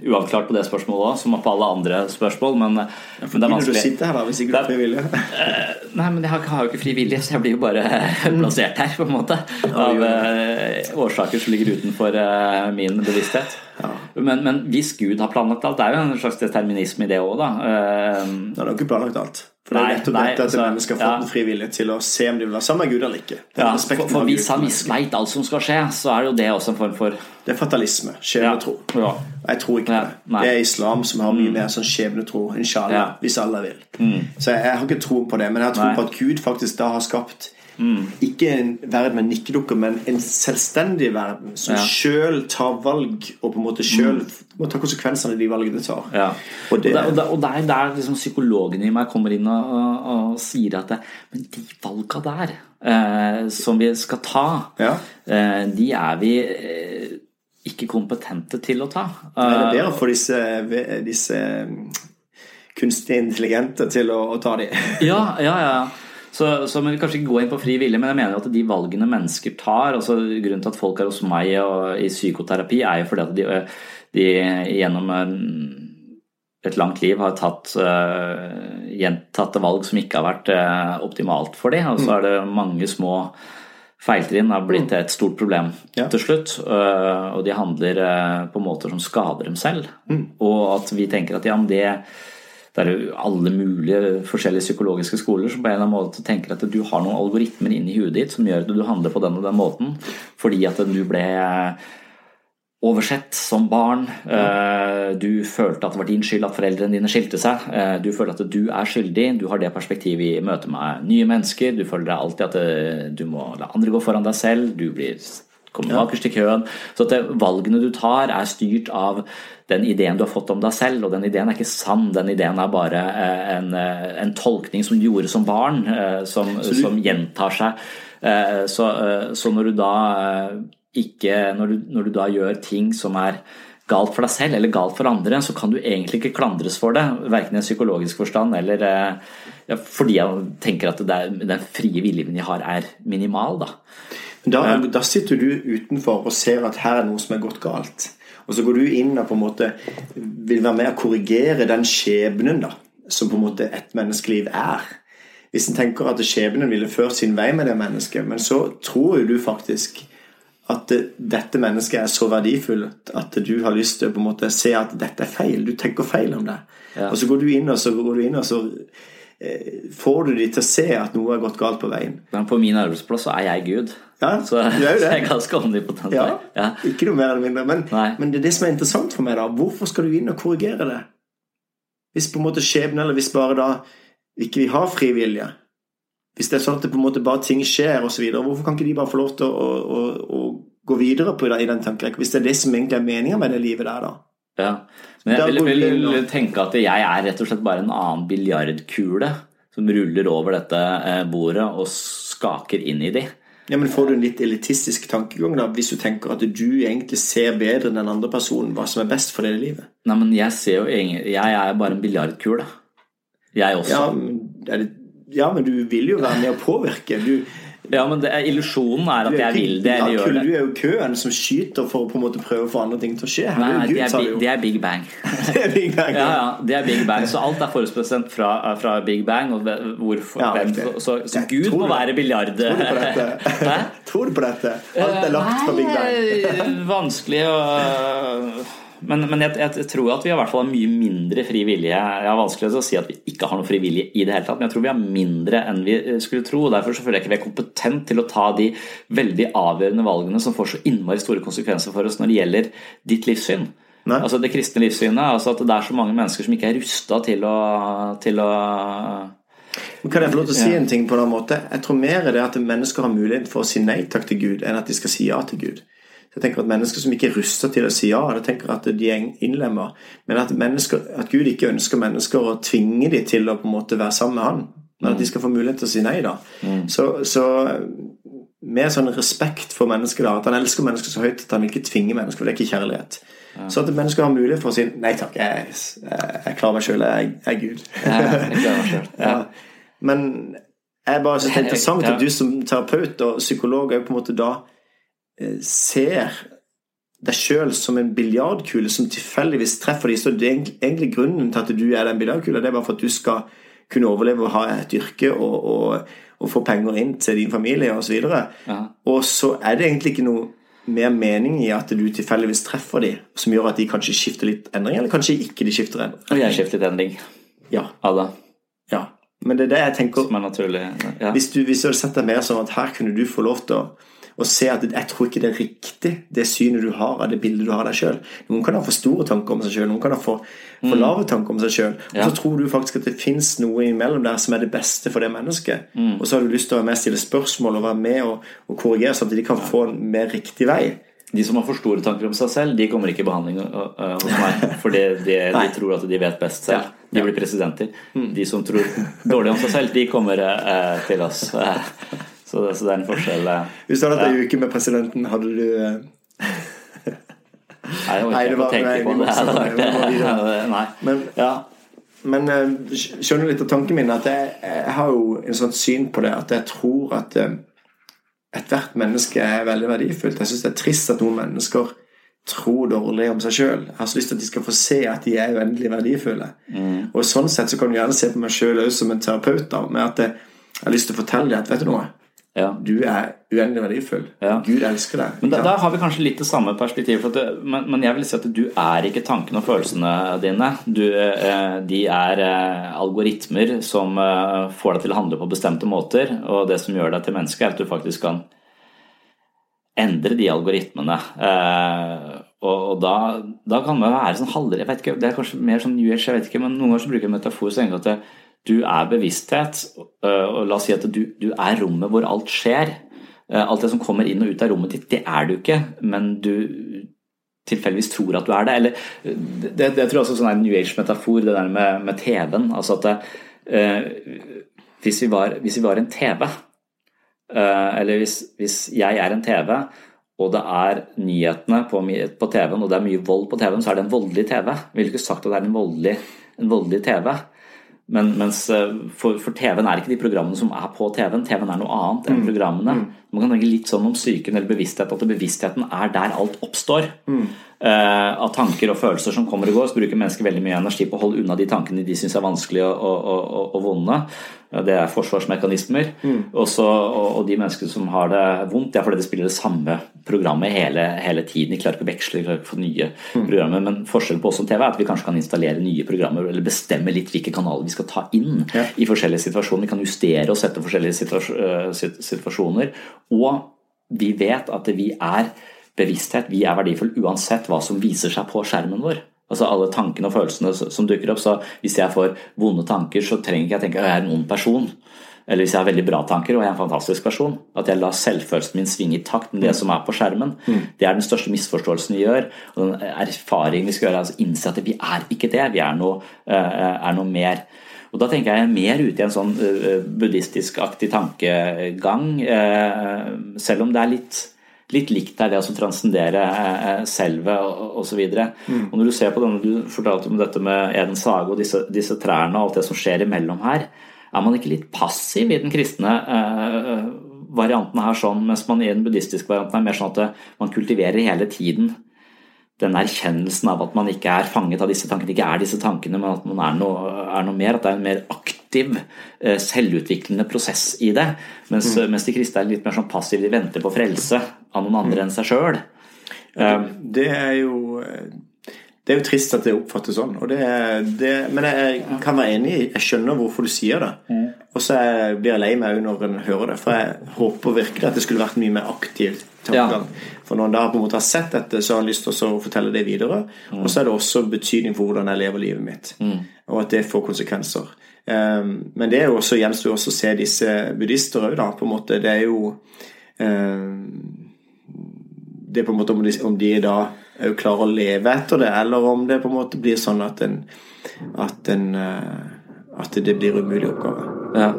A: uavklart på det spørsmålet òg, som på alle andre spørsmål. Men,
B: ja, men det er vanskelig. Du sitter her da, hvis ikke du frivillig?
A: uh, nei, men jeg har, har, jo ikke frivillig, så jeg blir jo bare plassert her, på en måte. Av uh, årsaker som ligger utenfor uh, min bevissthet. Ja. Men, men, hvis Gud har planlagt alt, det er jo en slags determinisme i det òg, da.
B: Uh, har ikke planlagt alt. For det er nettopp dette at mennesker har fått en frivillighet til å se om de vil være sammen med Gud eller ikke.
A: Ja, for, for hvis han veit alt som skal skje, så er det jo det også en form for
B: Det er fatalisme. Skjebnetro. Ja. Jeg tror ikke det. Det er islam som har mye mm. mer sånn skjebnetro, inshallah, hvis alle vil. Mm. Så jeg, jeg, har ikke tro på det, men jeg har tro på at Gud faktisk da har skapt Mm. Ikke en verden med nikkedukker, men en selvstendig verden som ja. sjøl tar valg, og på en måte sjøl mm. må ta konsekvensene av de valgene de tar.
A: Ja. Og, det, og, det, og, det, er der liksom psykologene i meg kommer inn og, og, og sier at det, Men de valga der, eh, som vi skal ta,
B: ja.
A: eh, de er vi eh, ikke kompetente til å ta.
B: Nei, det er bedre for disse, disse kunstig intelligente til å, å ta de.
A: ja, ja, ja. Så, så men kanskje ikke gå inn på fri vilje, men jeg mener at de valgene mennesker tar altså Grunnen til at folk er hos meg og i psykoterapi, er jo fordi at de, de gjennom et langt liv har tatt uh, gjentatte valg som ikke har vært uh, optimalt for dem. Og så er det mange små feiltrinn har blitt mm. et stort problem ja. til slutt. Uh, og de handler på måter som skader dem selv. Mm. Og at vi tenker at ja, men det det er jo alle mulige forskjellige psykologiske skoler som på en eller annen måte tenker at du har noen algoritmer inni huet ditt som gjør at du handler på den og den måten fordi at du ble oversett som barn. Eh, du følte at det var din skyld at foreldrene dine skilte seg. Eh, du føler at du er skyldig. Du har det perspektivet i møte med nye mennesker. Du føler deg alltid at eh, du må la andre gå foran deg selv. Du blir kommer bakerst i køen. Så at valgene du tar, er styrt av den ideen du har fått om deg selv, og den ideen er ikke sann. Den ideen er bare eh, en, eh, en tolkning som du gjorde som barn, eh, som, du... som gjentar seg. Så, så, når du da ikke når du, når du da gjør ting som er galt for deg selv eller galt for andre, så kan du egentlig ikke klandres for det. Verken i en psykologisk forstand eller ja, fordi jeg tenker at er, den frie viljen jeg har, er minimal. Da.
B: Da, da sitter du utenfor og ser at her er noe som er gått galt. Og så går du inn og på en måte vil være med å korrigere den skjebnen da, som på en måte et menneskeliv er. Hvis en tenker at skjebnen ville ført sin vei med det mennesket, men så tror jo du faktisk at dette mennesket er så verdifullt at du har lyst til å på en måte se at dette er feil. Du tenker feil om det. Ja. Og så går du inn og så, går du inn, og så får du de til å se at noe har gått galt på veien.
A: Men på min arbeidsplass så er jeg Gud.
B: Ja,
A: så,
B: det er jo det.
A: så jeg er ganske omnipotent.
B: Ja, ja. Ikke noe mer eller mindre. Men, men, det er det som er interessant for meg. da Hvorfor skal du inn og korrigere det? Hvis på en måte skjebnen, eller hvis bare da ikke vi har fri vilje Hvis det er sånn at det på en måte bare ting skjer osv., hvorfor kan ikke de bare få lov til å, å, å gå videre på det, i den tankerekken? Hvis det er det som egentlig er meninga med det livet der, da.
A: Ja, men jeg vil, vil, vil tenke at jeg er rett og slett bare en annen biljardkule som ruller over dette eh, bordet og skaker inn i de.
B: Ja, men Får du en litt elitistisk tankegang da, hvis du tenker at du egentlig ser bedre enn den andre personen hva som er best for deg i livet?
A: Nei, men jeg ser jo egentlig Jeg er bare en biljardkule. Jeg også.
B: Ja, det, ja, men du vil jo være med å påvirke. Du,
A: ja, men er, illusjonen er at er, jeg vil det eller ja, gjør det.
B: Du er jo køen som skyter for å på en måte prøve å få andre ting til å skje.
A: Nei, nei det, er, det, er, Big Bang.
B: det er Big Bang,
A: ja. ja, det er Big Bang. Så alt er forutbestemt fra, fra, Big Bang. Og hvorfor, ja, hvem, så, så Gud må være biljard...
B: Tror du på dette? Tror du på dette? Alt er lagt fra Big Bang.
A: vanskelig å men, men jeg, jeg, tror at vi i hvert fall har mye mindre fri vilje. Jeg har vanskelig til å si at vi ikke har noe fri vilje i det hele tatt, men jeg tror vi har mindre enn vi eh, skulle tro. og Derfor føler jeg ikke vi er kompetent til å ta de veldig avgjørende valgene som får så innmari store konsekvenser for oss når det gjelder ditt livssyn. Nei. Altså Det kristne livssynet. altså At det er så mange mennesker som ikke er rusta til å, til å
B: kan jeg få lov til å si en ting på den måten? Jeg tror mer er det at mennesker har mulighet for å si nei takk til Gud, enn at de skal si ja til Gud. Jeg tenker at Mennesker som ikke er rusta til å si ja, jeg tenker at de er innlemmer. Men at, at, Gud ikke ønsker mennesker å tvinge dem til å på en måte være sammen med Han. Men at de skal få mulighet til å si nei. da. Mm. Så, så, med sånn respekt for mennesker, da, at han elsker mennesker så høyt at han vil ikke tvinge mennesker. for Det er ikke kjærlighet. Ja. Så at mennesker har mulighet for å si nei takk, jeg, jeg klarer meg sjøl, jeg, jeg, er Gud.
A: Ja, jeg klarer meg selv. Ja.
B: Men jeg bare synes det er interessant at du som terapeut og psykolog er på en måte da ser deg sjøl som en biljardkule som tilfeldigvis treffer deg, så det er egentlig grunnen til at du er den biljardkula, det er bare for at du skal kunne overleve og ha et yrke og, og, og få penger inn til din familie osv. Og, så og så er det egentlig ikke noe mer mening i at du tilfeldigvis treffer de, som gjør at de kanskje skifter litt endring, eller kanskje ikke de skifter endring.
A: Og jeg skifter litt endring.
B: Ja.
A: Alle.
B: Ja. Men det er det jeg tenker
A: er. Ja.
B: Hvis, du, hvis du hadde sett deg mer sånn at her kunne du få lov til å og se at jeg tror ikke det er riktig, det synet du har av det bildet du har av deg sjøl. Noen kan ha for store tanker om seg sjøl, noen kan ha for, for mm. lave tanker om seg sjøl. Og så tror du faktisk at det fins noe imellom der som er det beste for det mennesket. Mm. Og så har du lyst til å være med og stille spørsmål og være med og, og korrigere, sånn at de kan få en mer riktig vei.
A: De som har for store tanker om seg selv, de kommer ikke i behandling uh, hos meg. For de, det, de, tror at de vet best selv. De blir presidenter. Mm. De som tror dårlig om seg selv, de kommer eh, til oss. Så det, så det er en forskjell. Eh.
B: Hvis du hadde hatt ei uke med presidenten, hadde du eh,
A: Nei, jeg orker ikke å tenke på det. det. Nei.
B: Men, ja. men eh, skjønner litt av tanken min at jeg, jeg har jo en sånn syn på det at jeg tror at ethvert menneske er veldig verdifullt. Jeg syns det er trist at noen mennesker tror dårlig om seg sjøl. Jeg har så lyst til at de skal få se at de er uendelig verdifulle. Mm. Og sånn sett så kan du gjerne se på meg sjøl som en terapeut, da, med at jeg har lyst til å fortelle deg at vet du noe ja. Du er uendelig verdifull. Ja. Gud elsker deg.
A: Men da, da, har vi kanskje litt det samme perspektivet. Men, men, jeg vil si at du er ikke tankene og følelsene dine. Du, eh, de er eh, algoritmer som eh, får deg til å handle på bestemte måter. Og det som gjør deg til menneske, er at du faktisk kan endre de algoritmene. Og, da, da kan man være sånn halvere Jeg vet ikke, Det er kanskje mer sånn New Age, jeg vet ikke, men noen ganger så bruker jeg metafor så enkelt at det, du er bevissthet, øh, og la oss si at du, du er rommet hvor alt skjer. Øh, alt det som kommer inn og ut av rommet ditt, det er du ikke, men du tilfeldigvis tror at du er det. Eller, det, det, det tror jeg også sånn er en New Age-metafor, det der med, med TV-en. Altså at uh, hvis, vi var, hvis, vi var, en TV, eh, eller hvis, hvis, jeg er en TV, og det er nyhetene på, på TV-en, og det er mye vold på TV-en, så er det en voldelig TV. Vi ville ikke sagt at det er en voldelig, en voldelig TV. Men, mens eh, for, for TV-en er ikke de programmene som er på TV-en. TV-en er noe annet enn mm. programmene. Mm. Man kan tenke litt sånn om psyken eller bevissthet, at bevisstheten er der alt oppstår. Mm. Uh, av tanker og følelser som kommer og går, så bruker mennesker veldig mye energi på å holde unna de tankene de syns er vanskelige og, og, og, og vonde. Det er forsvarsmekanismer. Mm. Også, og, og, de menneskene som har det vondt, det er fordi de spiller det samme programmet hele, hele tiden. De klarer ikke å veksle, de klarer ikke å få nye mm. programmer. Men forskjellen på oss som TV er at vi kanskje kan installere nye programmer eller bestemme litt hvilke kanaler vi skal ta inn ja. i forskjellige situasjoner. Vi kan justere og sette forskjellige eh, situasjoner. Og vi vet at vi er bevissthet. Vi er verdifulle uansett hva som viser seg på skjermen vår. Altså Alle tankene og følelsene som dukker opp. Så hvis jeg får vonde tanker, så trenger ikke jeg tenke at jeg er en ond person. Eller hvis jeg har veldig bra tanker og jeg er en fantastisk person. At jeg lar selvfølelsen min svinge i takt med det mm. som er på skjermen. Mm. Det er den største misforståelsen vi gjør. Og den erfaringen vi skal gjøre, er altså innse at vi er ikke det. Vi er noe, eh, er noe mer. Og da tenker jeg mer ute i en sånn uh, buddhistisk-aktig tankegang, uh, selv om det er litt, litt likt er det å transcendere uh, selvet osv. Mm. Og når du ser på denne, du fortalte om dette med Edens hage og disse, disse, trærne og alt det som skjer imellom her, er man ikke litt passiv i den kristne varianten her sånn, mens man i den buddhistiske varianten er mer sånn at man kultiverer hele tiden den erkjennelsen av at man ikke er fanget av disse tankene, ikke er disse tankene, men at man er noe, er noe mer. At det er en mer aktiv, eh, selvutviklende prosess i det. Mens, mm. mens de kristne er litt mer sånn passive, de venter på frelse av noen andre mm. enn seg sjøl.
B: Um, det er jo det er jo trist at det oppfattes sånn. Det, det, men jeg kan være enig i Jeg skjønner hvorfor du sier det. Mm. Og så blir jeg lei meg når en hører det. For jeg håper virkelig at det skulle vært mye mer aktiv tankegang. Ja. For når en da på en måte har sett dette, så har en lyst til å fortelle det videre. Mm. Og så er det også betydning for hvordan jeg lever livet mitt. Mm. Og at det får konsekvenser. Um, men det er jo også gjenstår også å se disse buddhister òg, da. På en måte. Det er jo um, Det er på en måte om de, om de da òg klarer å leve etter det, eller om det på en måte blir sånn at en at, en, eh, at det blir umulig oppgave.
A: Ja.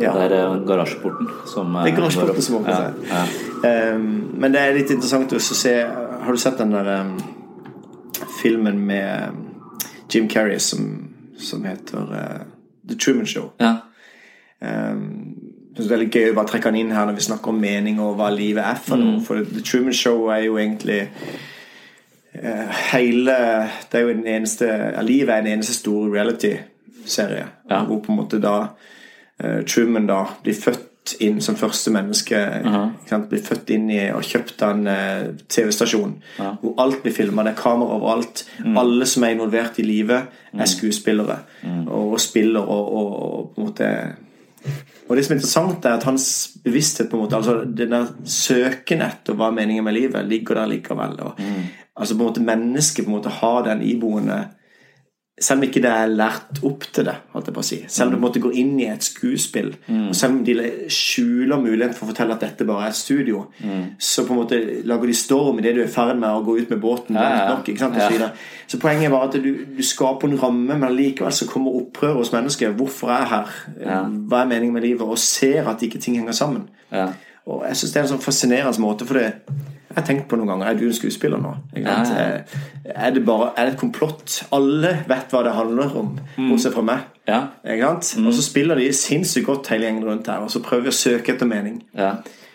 A: ja. Det er eh, garasjeporten som
B: Det er garasjeporten som åpner seg. Ja. Ja. Um, men det er litt interessant å se Har du sett den der um, filmen med Jim Carrey som, som heter uh, The Truman Show?
A: Ja.
B: Um, det er veldig gøy å bare trekke han inn her når vi snakker om mening og hva livet er for noe. Mm. For The Truman Show er jo egentlig uh, hele Det er jo den eneste ja, Livet er en eneste stor reality-serie. Ja. Hvor på en måte da uh, Truman da blir født inn som første menneske. Uh -huh. Blir født inn i og kjøpt av en uh, TV-stasjon. Ja. Hvor alt blir filma. Det er kamera overalt. Mm. Alle som er involvert i livet, er mm. skuespillere. Mm. Og, og, spiller og, og, og på en måte og det som er interessant, er at hans bevissthet på en måte, altså denne søken etter hva er meningen med livet, ligger der likevel. Og, mm. Altså på en måte Mennesket på en måte har den iboende selv om ikke det er lært opp til det, si. Selv om du måtte gå inn i et skuespill, mm. og selv om de skjuler muligheten for å fortelle at dette bare er et studio, mm. så på en måte lager de storm i det du er i ferd med å gå ut med båten. Ja, ja. Nok, ja. Så poenget var at du, du, skaper en ramme, men likevel så kommer opprøret hos mennesker. Hvorfor er jeg her? Hva er meningen med livet? Og ser at ikke ting henger sammen. Og jeg syns det er en sånn fascinerende måte, for det jeg har tenkt på noen ganger Er du en skuespiller nå? Ja, ja. Er, det bare, er det et komplott? Alle vet hva det handler om, mm. bortsett fra meg.
A: Ja.
B: Mm. Og så spiller de sinnssykt godt hele gjengen rundt her, og så prøver vi å søke etter mening.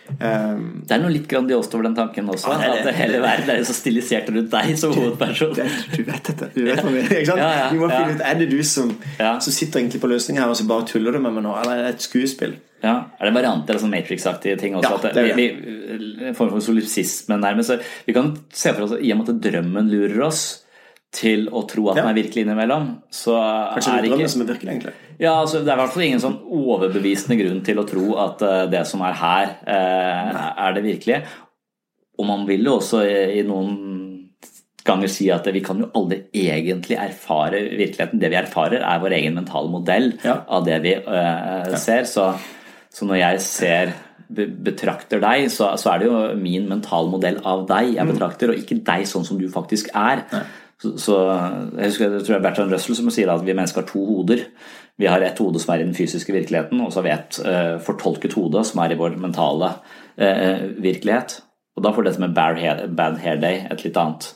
A: Um, det er noe litt grandiost over den tanken også. Ja, det det. At hele verden er så stilisert rundt deg som hovedperson.
B: Det, du vet dette. Du vet hva vi, ikke? Ja, ja, må finne ut Er det du som, som sitter egentlig på løsningen her og så bare tuller du med meg nå, eller er det et skuespill?
A: Ja, Er det varianter av sånn Matrix-aktige ting også? Ja, det er det. Vi, vi, en form for solipsisme nærmest. Vi kan se for oss i og med at drømmen lurer oss til å tro at den er virkelig innimellom, så
B: Kanskje er det ikke som er virkelig, egentlig?
A: Ja, altså, Det er i hvert fall ingen sånn overbevisende grunn til å tro at uh, det som er her, uh, er det virkelige. Og man vil jo også i, i, noen ganger si at vi kan jo aldri egentlig erfare virkeligheten. Det vi erfarer, er vår egen mentale modell ja. av det vi uh, ser. Så, så, når jeg ser betrakter deg, så, så, er det jo min mentale modell av deg jeg mm. betrakter, og ikke deg sånn som du faktisk er. Ja. Så, så, jeg husker jeg tror det er Bertrand Russell som sier at vi mennesker har to hoder. Vi har et hode som er i den fysiske virkeligheten, og så har vi et eh, fortolket hode som er i vår mentale eh, virkelighet. Og da får dette med bad hair, bad hair day et litt annet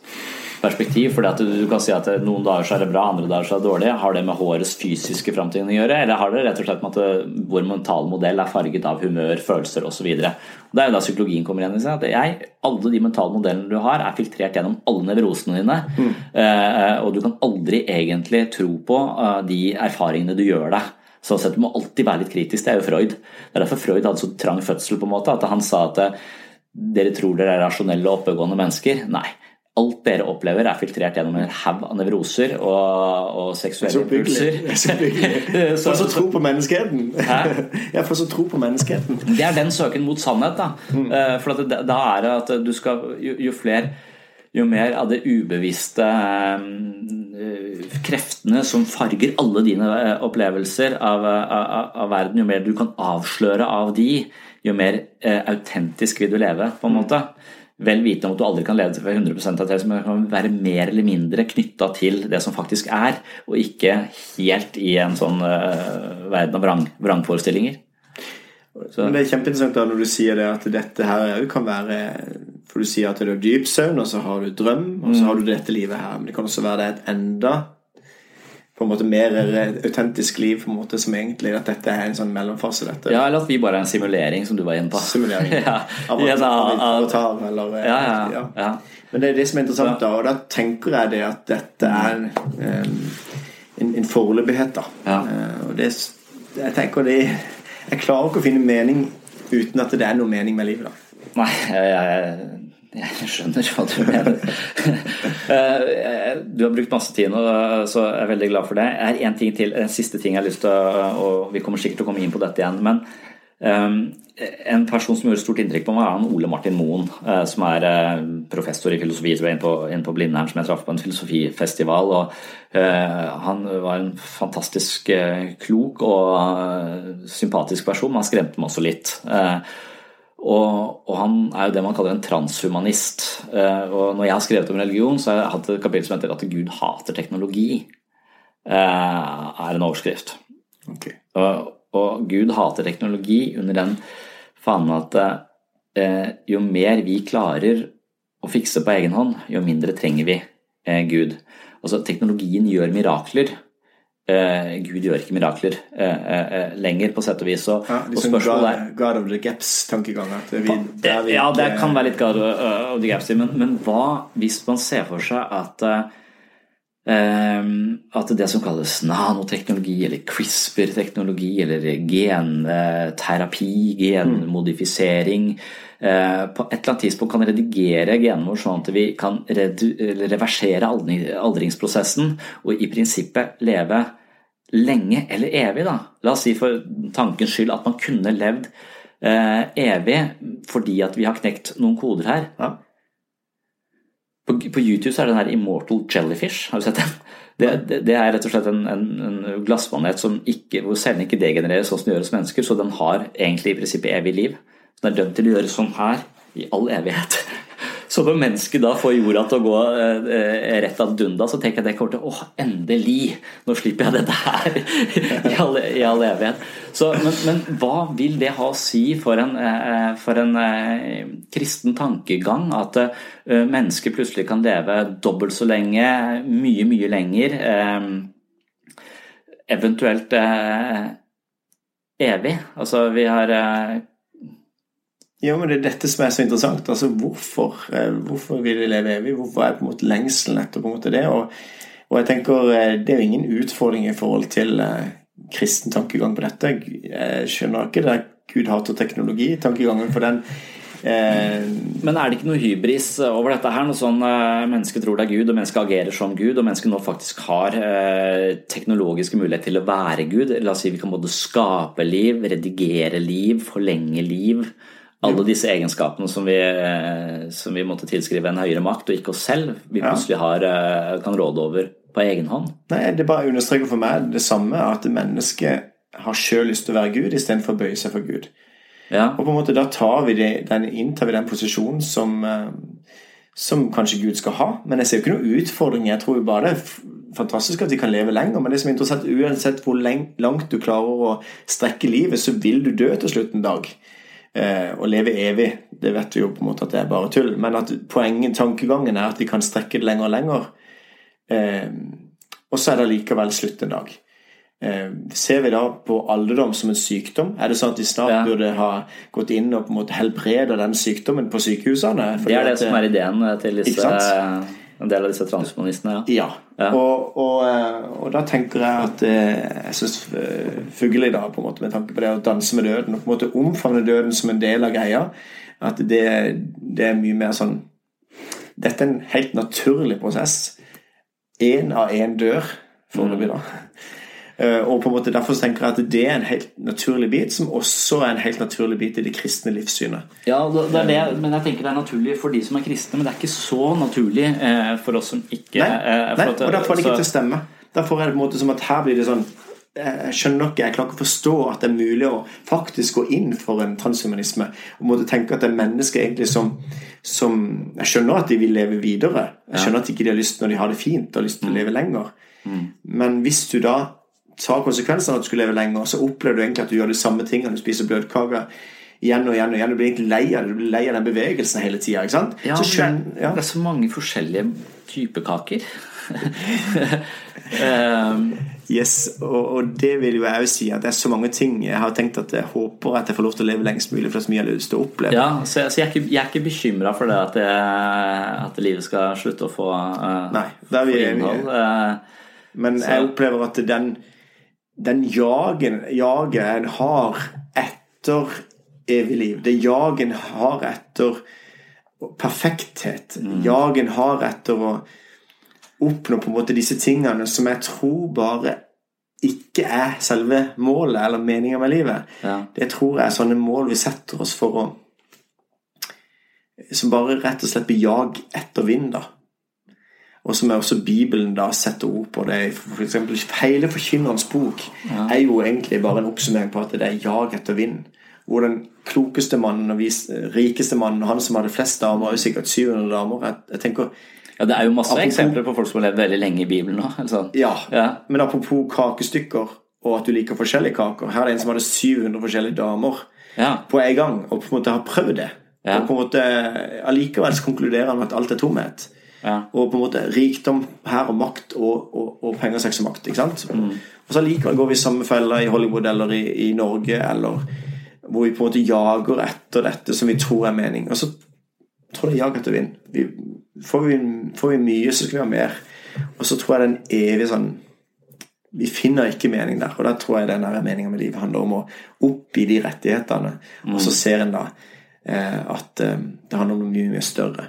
A: perspektiv. fordi at du kan si at noen dager så er det bra, andre dager så er det dårlig. Har det med hårets fysiske framtid å gjøre, eller har det rett og slett med at vår mentale modell er farget av humør, følelser osv. Det er jo da psykologien kommer igjen. At jeg, alle de mentale modellene du har, er filtrert gjennom alle nevrosene dine. Mm. Uh, og du kan aldri egentlig tro på de erfaringene du gjør deg. Sånn sett, Du må alltid være litt kritisk. Det er jo Freud. Det er derfor Freud hadde så trang fødsel. på en måte, At han sa at dere tror dere er rasjonelle og oppegående mennesker. Nei alt dere opplever, er filtrert gjennom en haug av nevroser og, og seksuelle impulser.
B: For så tro på menneskeheten. Ja, for så tro på menneskeheten.
A: Det er den søken mot sannhet. Da, mm. Eh, for da er det at du skal jo, jo flere jo mer av det ubevisste eh, kreftene som farger alle dine eh, opplevelser av, av, av, verden, jo mer du kan avsløre av de, jo mer autentisk vil du leve, på en mm. Vel vitende om at du aldri kan leve til 100% av det, som kan være mer eller mindre knytta til det som faktisk er, og ikke helt i en sånn uh, verden av vrang, vrangforestillinger.
B: Så. Men Det er kjempeinteressant da når du sier det at dette her kan være For du sier at det er dyp søvn, og så har du drøm, og så mm. har du dette livet her. Men det kan også være det et enda på en måte mer autentisk liv, på en måte som egentlig at dette er en sånn mellomfase. Dette.
A: Ja, eller at vi bare er en simulering, som du var inne på.
B: Simulering. ja. Av, at, av, eller
A: ja, ja, ja,
B: Men det er det som er interessant, da. Og da tenker jeg det at dette er en, en, en foreløpighet, da. Uh, og det, jeg tenker det Jeg klarer ikke å finne mening uten at det er noe mening med livet, da.
A: Nei, jeg, jeg jeg skjønner hva du mener. Eh, du har brukt masse tid nå, så jeg er veldig glad for det. Er en ting til, en siste ting jeg har lyst til å Og vi kommer sikkert til å komme inn på dette igjen. Men um, en person som gjorde stort inntrykk på meg, er han Ole Martin Moen. Uh, som er uh, professor i filosofi som er inne på, inn på Blindern, som jeg traff på en filosofifestival. og uh, Han var en fantastisk klok og sympatisk person, men han skremte meg også litt. Uh, og, og, han er jo det man kaller en transhumanist. Uh, og når jeg har skrevet om religion, så har jeg hatt et kapittel som heter 'At Gud hater teknologi'. Uh, er en overskrift.
B: Okay.
A: Og, og, Gud hater teknologi under den fanen at eh, jo mer vi klarer å fikse på egen hånd, jo mindre trenger vi Gud. Altså Teknologien gjør mirakler. Uh, Gud gjør ikke mirakler eh, uh, lenger, på sett og vis. Og,
B: ja, liksom og God, God, of the Gaps-tankegang.
A: Ja, det kan være litt God of the Gaps, men, men hva hvis man ser for seg at at det som kalles nanoteknologi eller CRISPR-teknologi eller genterapi, genmodifisering på et eller annet tidspunkt kan redigere genene våre sånn at vi kan reversere aldringsprosessen og i prinsippet leve lenge eller evig, da. La oss si for tankens skyld at man kunne levd eh, evig fordi at vi har knekt noen koder her.
B: Ja.
A: På, på, YouTube så er det den her Immortal Jellyfish. Har du sett den? Det, det, det er rett og slett en, en, en glassmanet hvor cellene ikke degenereres sånn som de gjør hos mennesker, så den har egentlig i prinsippet evig liv. Den er dømt til å gjøre sånn her i all evighet. Så når mennesket da får jorda til å gå eh, rett ad dunda, så tenker jeg det kommer til Å, endelig! Nå slipper jeg dette her i all, i all evighet. Så, men, men, hva vil det ha å si for en, eh, for en eh, kristen tankegang at eh, mennesker plutselig kan leve dobbelt så lenge, mye, mye lenger, eh, eventuelt eh, evig? Altså, vi har
B: ja, men det er dette som er så interessant. Altså, hvorfor, eh, hvorfor vil de leve evig? Hvorfor er på en måte lengselen etter på en måte det? Og, og, jeg tenker eh, Det er jo ingen utfordring i forhold til eh, kristen tankegang på dette. Jeg skjønner ikke det Gud hater teknologi-tankegangen for den.
A: Eh, men er det ikke noe hybris over dette her? Noe sånn eh, Mennesket tror det er Gud, og mennesket agerer som Gud, og mennesket nå faktisk har eh, teknologiske muligheter til å være Gud. La oss si vi kan både skape liv, redigere liv, forlenge liv alle disse egenskapene som vi, eh, som vi, måtte tilskrive en høyere makt, og ikke oss selv, vi plutselig har, eh, kan råde over på egen hånd.
B: Nei, Det bare understreker for meg det samme, at mennesket har sjøl lyst til å være Gud istedenfor å bøye seg for Gud.
A: Ja.
B: Og på en måte da tar vi det, den, inntar vi den posisjonen som, eh, som kanskje Gud skal ha. Men jeg ser jo ikke noen utfordring. Jeg tror jo bare det er fantastisk at vi kan leve lenger. Men det som er interessant, uansett hvor langt du klarer å strekke livet, så vil du dø til slutt en dag. Eh, å leve evig, det vet vi jo på en måte at det er bare tull. Men at poenget, tankegangen, er at vi kan strekke det lenger og lenger. Eh, og så er det likevel slutt en dag. Eh, ser vi da på alderdom som en sykdom? Er det sånn at de snart ja. burde ha gått inn og på en måte helbreda den sykdommen på sykehusene?
A: det er det at, som er ideen til disse en del av disse transhumanistene,
B: ja. ja. ja. Og, og, eh, og, da tenker jeg at eh, jeg syns fugl i dag, på en måte med tanke på det å danse med døden, og på en måte omfavne døden som en del av greia, at det, det er mye mer sånn Dette er en helt naturlig prosess. Én av én dør foreløpig, da. Eh, og på en måte Derfor tenker jeg at det er en helt naturlig bit, som også er en helt naturlig bit i det kristne livssynet.
A: Ja, det det, men jeg tenker det er naturlig for de som er kristne, men det er ikke så naturlig eh, for oss som ikke
B: Nei, eh, nei og derfor får det ikke til å stemme. Derfor er det på en måte som at her blir det sånn jeg skjønner ikke, jeg klarer ikke å forstå at det er mulig å faktisk gå inn for en transhumanisme. Og måtte tenke at det er mennesker egentlig som, som Jeg skjønner at de vil leve videre. Jeg skjønner at ikke de har lyst når de har det fint og har lyst til å leve lenger.
A: Mm.
B: Men hvis du da tar konsekvensene av at du skulle leve lenger, så opplever du egentlig at du gjør de samme tingene. Du spiser bløtkaker igjen og igjen og igjen. Du blir egentlig lei av det. Du blir lei av den bevegelsen hele tida.
A: Ja, så skjøn, ja. det er så mange forskjellige typer kaker.
B: um, yes, og, og, det vil jo jeg jo si at det er så mange ting jeg har tenkt at jeg håper at jeg får lov til å leve lengst mulig, for det er så mye jeg har lyst til å oppleve.
A: Ja, så, så jeg, er ikke, jeg er ikke bekymra for det at, jeg, at, livet skal slutte å få, uh,
B: Nei, få innhold. vi. Uh, Men så. jeg opplever at den, den jagen, jaget en har etter evig liv, det jaget en har etter perfekthet, mm. jagen har etter å oppnå på en måte disse tingene som jeg tror bare ikke er selve målet eller meninga med livet. Ja. Det tror jeg er sånne mål vi setter oss for å Som bare rett og slett blir jag etter vind, da. Og som er også Bibelen da setter ord på. det for eksempel, Hele Forkynnerens bok ja. er jo egentlig bare en oppsummering på at det er jag etter vind. Hvor den klokeste mannen og rikeste mannen, han som hadde flest damer, er jo sikkert 700 damer. Jeg, jeg tenker
A: ja, Det er jo masse apropos, eksempler på folk som har levd veldig lenge i Bibelen nå. Altså.
B: Ja, ja, men apropos kakestykker og at du liker forskjellige kaker. Her er det en som hadde 700 forskjellige damer ja. på en gang, og på en måte har prøvd det. Ja. Og på en måte Allikevel konkluderer han med at alt er tomhet. Ja. Og på en måte rikdom her og makt og, og, og penger, sex og makt. ikke sant? Mm. Og så allikevel går vi i samme fella i Hollywood eller i, i Norge, eller hvor vi på en måte jager etter dette som vi tror er mening. Og så tror jeg jager etter vind. Vi, Får vi, får vi mye, så skal vi ha mer. Og så tror jeg det er en evig sånn Vi finner ikke mening der. Og da tror jeg den meninga med livet handler om å oppgi de rettighetene. Mm. Og så ser en da eh, at eh, det handler om noe mye, mye større.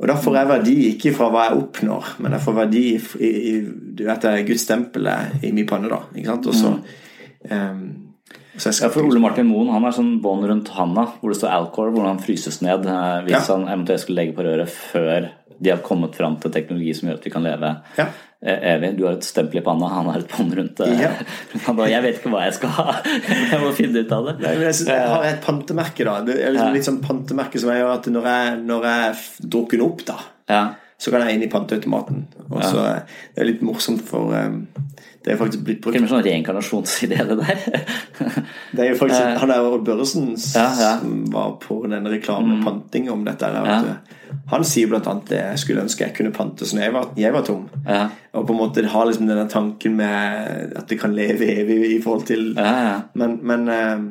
B: Og da får jeg verdi ikke fra hva jeg oppnår, men jeg får verdi i, i du vet, Guds stempel er i min panne. da, ikke sant? Og så
A: um, ja, for Ole Martin Moen han er sånn bånd rundt handa hvor det står Alcor, hvor han fryses ned hvis ja. han eventuelt skulle legge på røret før de har kommet fram til teknologi som gjør at vi kan leve ja. E, evig. Du har et stempel i panna, han har et bånd rundt, eh, ja. Jeg vet ikke hva jeg skal ha. Jeg må finne ut av det.
B: Nei, jeg, synes, jeg, har et pantemerke, da. Det er liksom litt sånn pantemerke som jeg gjør at når jeg, når jeg drukker den opp, da, så kan jeg inn i panteautomaten. Og så Det er litt morsomt for um, det er faktisk blitt brukt.
A: Det er sånn reinkarnasjonsidé, det der.
B: det er jo faktisk Han der Børresen ja, ja. som var på denne reklamepanting om dette. der, ja. Han sier blant annet det jeg skulle ønske jeg kunne pante sånn jeg var, jeg var tom. Og på en måte har liksom denne tanken med at det kan leve evig i forhold til Men, men uh,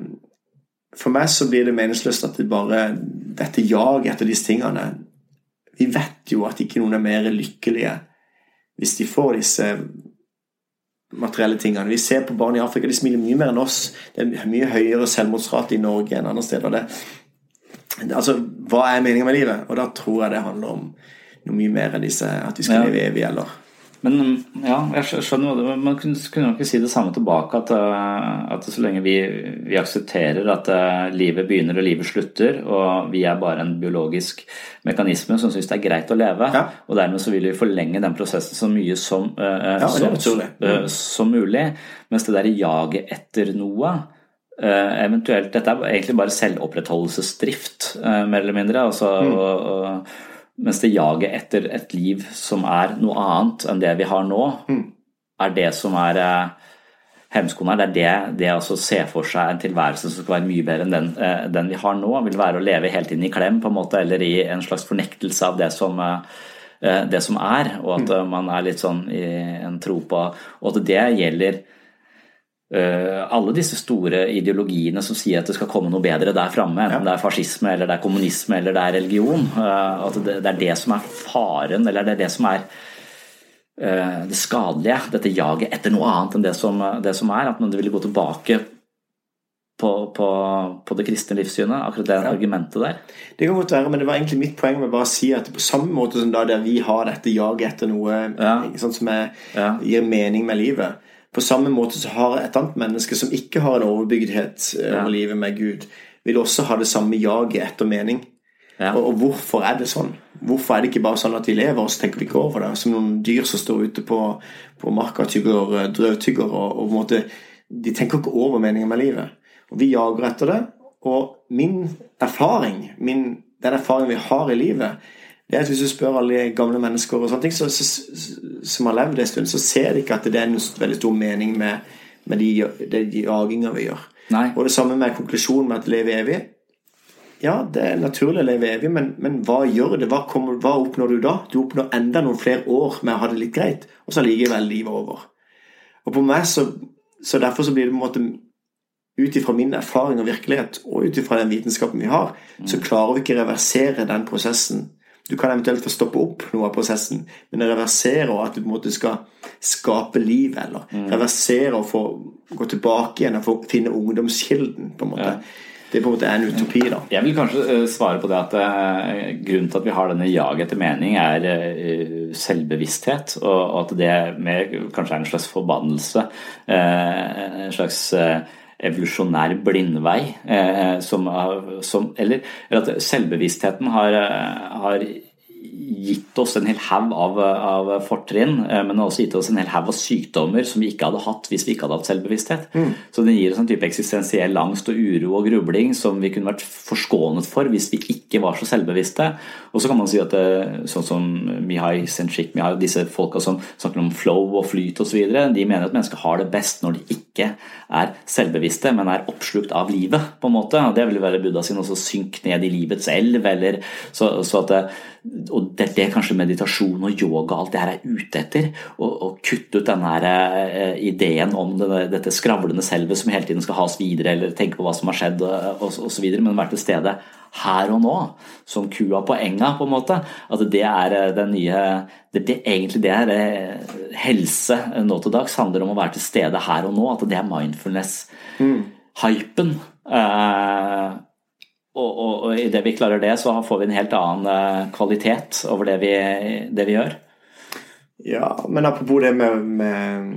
B: for meg så blir det meningsløst at det bare dette jaget etter disse tingene Vi vet jo at ikke noen er mer lykkelige hvis de får disse materielle tingene. Vi ser på barn i Afrika, de smiler mye mer enn oss. Det er mye høyere selvmordsrate i Norge enn andre steder. Det, altså, hva er meninga med livet? Og da tror jeg det handler om noe mye mer enn disse, at vi skal ja. leve evig, eller
A: men ja, jeg skjønner det. Man kunne, kunne ikke si det samme tilbake. At, eh, at så lenge vi, vi, aksepterer at uh, livet begynner og livet slutter, og vi er bare en biologisk mekanisme som syns det er greit å leve, ja. og dermed så vil vi forlenge den prosessen så mye som, uh, ja, som, uh, som mulig. Mens det der jaget etter noe eventuelt, Dette er egentlig bare selvopprettholdelsesdrift, mer eller mindre. altså mm. og, og mens det jaget etter et liv som er noe annet enn det vi har nå, mm. er det som er eh, hemskoen her. Det er det, det å se for seg en tilværelse som skal være mye bedre enn den, eh, den, vi har nå, vil være å leve helt inn i klem på en måte, eller i en slags fornektelse av det som, eh, det som er, og at mm. man er litt sånn i en tro på Og at det gjelder alle disse store ideologiene som sier at det skal komme noe bedre der framme, enten det er fascisme eller det er kommunisme eller det er religion. Eh, at det er det som er faren, eller det er det som er eh, det skadelige. Dette jaget etter noe annet enn det som, det som er. At man ville gå tilbake på, på, på, det kristne livssynet, akkurat det ja. argumentet der.
B: Det kan godt være, men det var egentlig mitt poeng med bare å si at på samme måte som da der vi har dette jaget etter noe ja. sånn som er, ja. gir mening med livet, på samme måte så har et annet menneske som ikke har en overbygdhet eh, over ja. livet med Gud, vil også ha det samme jaget etter mening. Ja. Og, og, hvorfor er det sånn? Hvorfor er det ikke bare sånn at vi lever, og så tenker vi ikke over det? Som noen dyr som står ute på, på marka tygger eh, drøvtygger, og, og på en måte, de tenker ikke over meningen med livet. Og vi jager etter det. Og min erfaring, min, den erfaringen vi har i livet, at hvis du spør alle gamle mennesker og sånne ting, så, så, som har levd en stund, så ser de ikke at det er en veldig stor mening med, med de, de, de jaginga vi gjør.
A: Nei.
B: Og det samme med konklusjonen med at leve evig. Ja, det er naturlig å leve evig, men, men hva gjør det? Hva, kommer, hva, oppnår du da? Du oppnår enda noen flere år med å ha det litt greit, og så likevel livet over. Og på meg så, så Derfor så blir det på en måte ut ifra min erfaring og virkelighet, og ut ifra den vitenskapen vi har, så mm. klarer vi ikke reversere den prosessen du kan eventuelt få stoppe opp noe av prosessen, men det reverserer at du på en måte skal skape liv, eller mm. reversere og få gå tilbake igjen og få finne ungdomskilden, på en måte. Ja. Det på en måte er en utopi, da.
A: Jeg vil kanskje eh, svare på det at uh, grunnen til at vi har denne jaget etter mening, er uh, selvbevissthet, og at det med, kanskje er en slags forbannelse. En slags evolusjonær blindvei. Eh, som, som, eller, eller, at selvbevisstheten har, har gitt oss en hel haug av, av, fortrinn, eh, men også gitt oss en hel haug av sykdommer som vi ikke hadde hatt hvis vi ikke hadde hatt selvbevissthet. Mm. Så det gir oss en type eksistensiell angst og uro og grubling som vi kunne vært forskånet for hvis vi ikke var så selvbevisste. Og så kan man si at det, eh, sånn som Mihai Senchik, Mihai, disse folka som snakker om flow og flyt osv., de mener at mennesker har det best når de ikke er selvbevisste, men er oppslukt av livet, på en måte. Og det vil være Buddha sin også synk ned i livets elv, eller så, så at det, og det er det kanskje meditasjon og yoga alt det her er ute etter. Å kutte ut denne her, uh, ideen om det, dette skravlende selvet som hele tiden skal ha oss videre, eller tenke på hva som har skjedd osv., men være til stede her og nå, som kua på enga, på en måte. At det er eh, den nye det, det, Egentlig det er eh, helse nå til dags handler om å være til stede her og nå. At det er mindfulness-hypen. Mm. Uh, og, og, og idet vi klarer det, så får vi en helt annen eh, kvalitet over det vi, det vi gjør.
B: Ja, men apropos det med, med,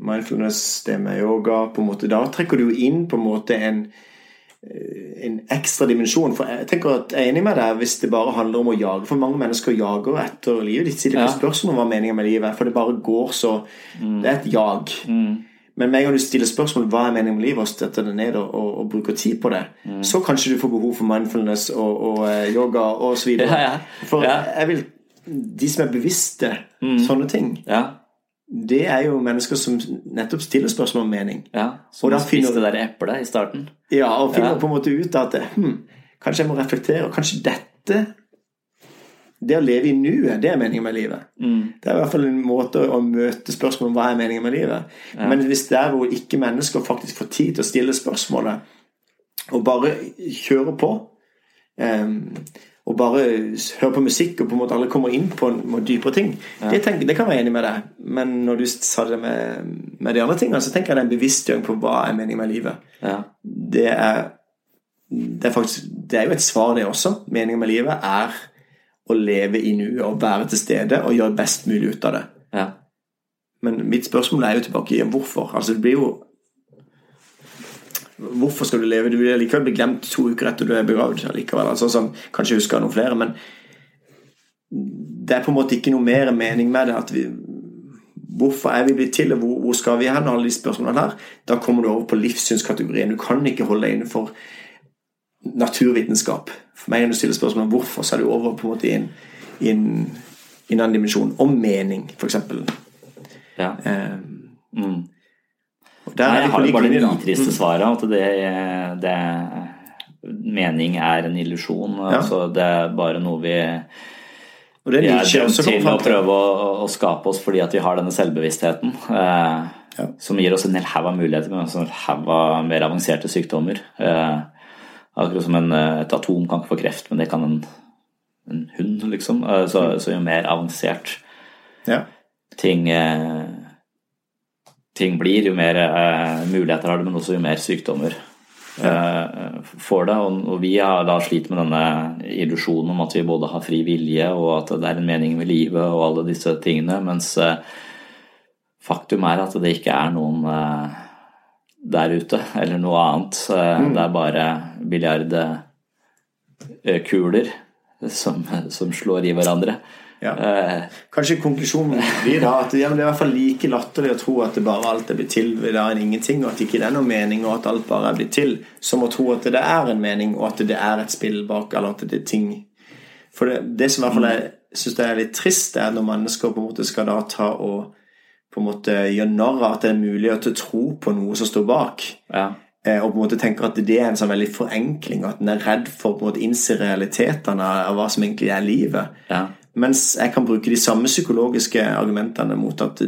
B: mindfulness, det med yoga, på en måte, da trekker du jo inn på en måte en, eh, en ekstra dimensjon. For jeg tenker at jeg er enig med deg hvis det bare handler om å jage. For mange mennesker jager etter livet. De stiller ikke ja. spørsmål om hva meningen med livet er, for det bare går så mm. Det er et jag. Mm. Men med en gang du stiller spørsmål hva er meningen med livet, og støtter det ned og, og, og, bruker tid på det, mm. så kanskje du får behov for mindfulness og, og uh, yoga osv.
A: Ja, ja.
B: For ja. jeg vil De som er bevisste mm. sånne ting, det er jo mennesker som nettopp stiller spørsmål om mening.
A: Ja, Som finner det der eplet i starten.
B: Ja, og finner på en måte ut at hm, kanskje jeg må reflektere. Kanskje dette det å leve i nuet, det er meningen med livet. Mm. Det er i hvert fall en måte å møte spørsmålet om hva er meningen med livet. Ja. Men hvis det er hvor ikke mennesker faktisk får tid til å stille spørsmålet, og bare kjøre på um, og bare høre på musikk, og på en måte alle kommer inn på, på dypere ting, ja. det, tenker, det, kan være enig med deg. Men når du sa det med, med de andre tingene, så tenker jeg det er en bevisstgjøring på hva er meningen med livet.
A: Ja.
B: Det, er, det, er faktisk, det er jo et svar, det også. Meningen med livet er å leve i nuet og være til stede og gjøre best mulig ut av det.
A: Ja.
B: Men mitt spørsmål er jo tilbake igjen hvorfor. Altså det blir jo Hvorfor skal du leve? Du vil likevel bli glemt to uker etter du er begravd. Likevel, altså, som kanskje husker noen flere, men det er på en måte ikke noe mer mening med det. at vi Hvorfor er vi blitt til, og hvor, hvor skal vi hen? Alle de spørsmålene her. Da kommer du over på livssynskategorien. Du kan ikke holde deg innenfor naturvitenskap. For meg når du stiller spørsmål om hvorfor, så er du over på en måte i en, i en, i en annen dimensjon. Om mening, f.eks.
A: Ja. Um, mm. Nei, jeg har jo bare det nitriste svaret. At det, det, mening er en illusjon. Ja. Altså, det er bare noe vi og det er, er dømt til å prøve å, å, skape oss fordi at vi har denne selvbevisstheten. Eh, ja. Som gir oss en hel haug av muligheter, men også en haug av mer avanserte sykdommer. Eh, Akkurat som en, eh, et atom kan ikke få kreft, men det kan en, en hund, liksom. Eh, så, mm. så jo mer avansert
B: ja.
A: ting, eh, ting blir, jo mer muligheter har du, men også jo mer sykdommer ja. får det. Og, og vi har da slitt med denne illusjonen om at vi både har fri vilje, og at det er en mening med livet og alle disse tingene, mens faktum er at det ikke er noen der ute, eller noe annet. Eh, mm. Det er bare biljardkuler som, som slår i hverandre.
B: Ja. Eh. Kanskje konklusjonen blir da at det er i hvert fall like latterlig å tro at det bare alt er blitt til ved det ingenting, og at det ikke er noen mening, og at alt bare er blitt til, som å tro at det er en mening, og at det er et spill bak, eller at det er ting For det, det som i hvert fall jeg syns er litt trist, er når mennesker på en måte skal da ta og på en måte gjør narr av at det er mulig å tro på noe som står bak. Ja. Eh, og på en måte tenker at det er en sånn veldig forenkling, at en er redd for å innse realitetene av hva som egentlig er livet. Ja. Mens jeg kan bruke de samme psykologiske argumentene mot at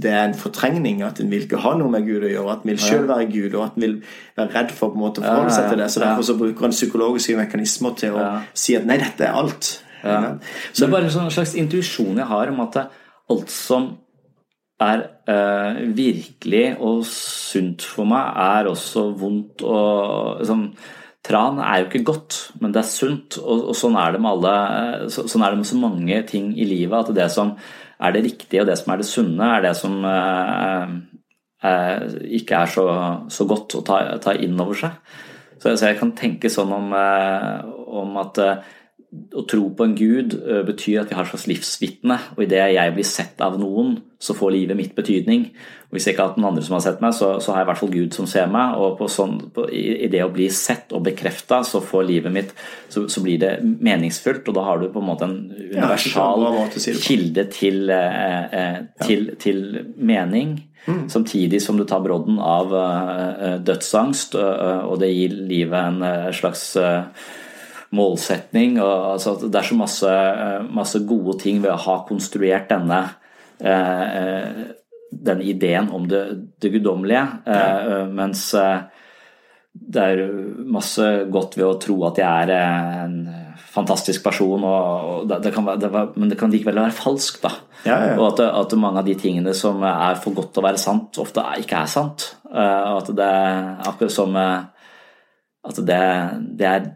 B: det er en fortrengning, at en vil ikke ha noe med Gud å gjøre, at en vil sjøl være Gud, og at en vil være redd for på en måte å forholde seg til det. Så derfor så bruker en psykologiske mekanismer til å si at nei, dette er alt.
A: Ja. Så det er bare en sånn slags intuisjon jeg har om at alt som er uh, virkelig og sunt for meg, er også vondt og liksom, Tran er jo ikke godt, men det er sunt. Og, og sånn, er det med alle, så, sånn er det med så mange ting i livet. At det som er det riktige og det som er det sunne, er det som eh, eh, ikke er så, så, godt å ta, ta inn over seg. Så, så, jeg kan tenke sånn om, eh, om at eh, å tro på en gud betyr at vi har et slags livsvitne. Og idet jeg blir sett av noen, så får livet mitt betydning. Og Hvis jeg ikke har hatt noen andre som har sett meg, så, så har jeg i hvert fall Gud som ser meg. Og sånn, på, i, i, det å bli sett og bekrefta, så får livet mitt så, så, blir det meningsfullt. Og da har du på en måte en universal ja, kilde til, uh, til, til mening. Mm. Samtidig som du tar brodden av dødsangst, og det gir livet en slags målsetning. Og, altså, det er så masse, eh, masse, gode ting ved å ha konstruert denne, eh, eh denne ideen om det, det guddommelige. Eh, eh, mens det er masse godt ved å tro at jeg er en fantastisk person, og, og det, kan, det, men det kan likevel være falskt. da. Ja, ja. Og at, at, mange av de tingene som er for godt til å være sant, ofte ikke er sant. Og at det er akkurat som at det, det er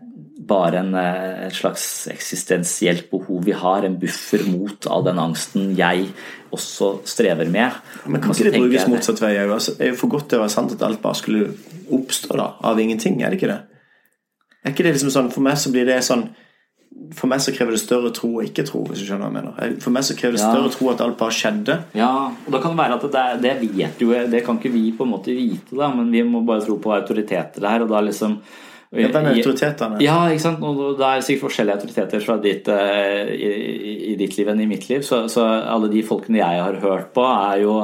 A: bare en, eh, et slags eksistensielt behov vi har, en buffer mot all den angsten jeg også strever med.
B: Men kan ikke det brukes motsatt vei òg? Det er jo for godt til å være sant at alt bare skulle oppstå da, av ingenting, er det ikke det? Er ikke det liksom sånn, For meg så blir det sånn for meg så krever det større tro og ikke tro. hvis du skjønner hva jeg mener. For meg så krever det større ja. tro at alt bare skjedde.
A: Ja, og da kan Det være at det, det vet jo Det kan ikke vi på en måte vite, da, men vi må bare tro på autoriteter her. og da liksom
B: ja, Hvem er autoritetene?
A: Ja, ikke sant? Og det er sikkert forskjellige autoriteter fra ditt, uh, i, i, ditt liv enn i mitt liv. Så, så, alle de folkene jeg har hørt på, er jo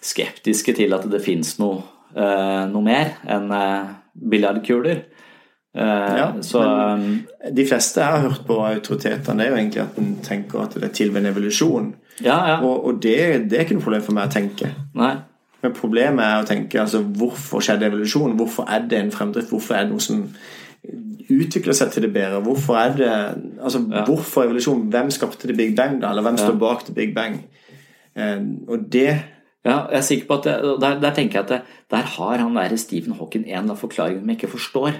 A: skeptiske til at det fins noe, uh, noe, mer enn uh, biljardkuler.
B: ja, så, de fleste jeg har hørt på autoritetene, er jo egentlig at en tenker at det er til ved en evolusjon.
A: Ja, ja.
B: Og, og det, det, er ikke noe problem for meg å tenke.
A: Nei.
B: Men problemet er å tenke altså, hvorfor skjedde evolusjon? Hvorfor er det en fremdrift? Hvorfor er det noe som utvikler seg til det bedre? Hvorfor er det altså, ja. hvorfor evolusjon? Hvem skapte det Big Bang, da? Eller hvem står bak det Big Bang? Eh, og det
A: ja, jeg er sikker på at det, der, der, tenker jeg at det, der har han der Stephen Hawking en forklaring som jeg ikke forstår.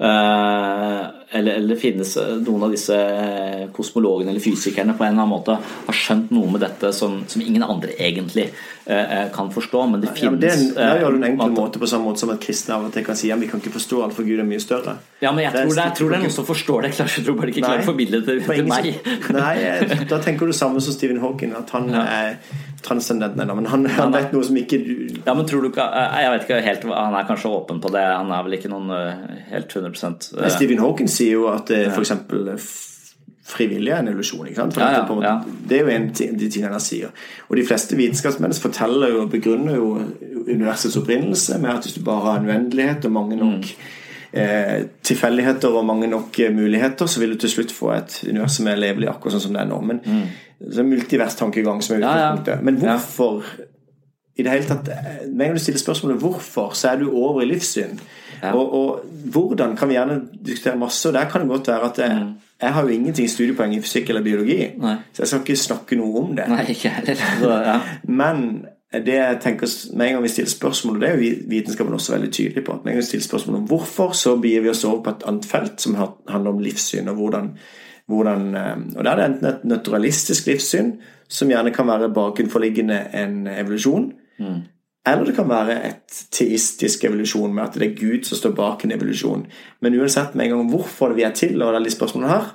A: Uh, eller, eller finnes noen av disse kosmologene eller fysikerne på en eller annen måte har skjønt noe med dette som, som ingen andre egentlig eh, kan forstå, men det finnes ja,
B: men det er, gjør du en enkel måte på samme måte som at kristne av og til kan si ja, vi kan ikke forstå alt for Gud er mye større.
A: Ja, men jeg tror det, er, tror det er noen som forstår det. Jeg tror bare ikke klarer å formidle det til, meg.
B: Nei, da tenker du samme som Stephen Hawking, at han ja. er transcendent, men han, han, vet noe som ikke du
A: Ja, men tror du ikke Jeg vet ikke helt Han er kanskje åpen på det. Han er vel ikke noen helt 100
B: uh, Stephen Hawking sier jo at det f.eks. frivillig er en illusjon. Ikke sant? For ja, ja, ja. Det er jo en av de tingene han sier. Og de fleste vitenskapsmenn forteller jo og begrunner jo universets opprinnelse med at hvis du bare har en uendelighet og mange nok mm. eh, tilfeldigheter og mange nok eh, muligheter, så vil du til slutt få et univers som er levelig akkurat sånn som det er nå. Men mm. så er multivers-tankegang som er utgangspunktet. Men hvorfor i det hele tatt eh, Med en gang du stiller spørsmålet hvorfor, så er du over i livssyn. Ja. Og, og, hvordan kan vi gjerne diskutere masse, og der kan det godt være at jeg, mm. jeg har jo ingenting studiepoeng i fysikk eller biologi, Nei. så jeg skal ikke snakke noe om det.
A: Nei, ikke heller. Ja.
B: Men det jeg tenker med en gang vi stiller spørsmål, og det er jo vitenskapen også veldig tydelig på, at med en gang vi stiller spørsmål om hvorfor, så begir vi oss over på et annet felt som handler om livssyn, og hvordan, hvordan eh, Og da er det enten et naturalistisk livssyn, som gjerne kan være bakenforliggende en evolusjon, mm. Eller det kan være et teistisk evolusjon med at det er Gud som står bak en evolusjon. Men uansett med en gang hvorfor vi er til, og alle de spørsmålene her,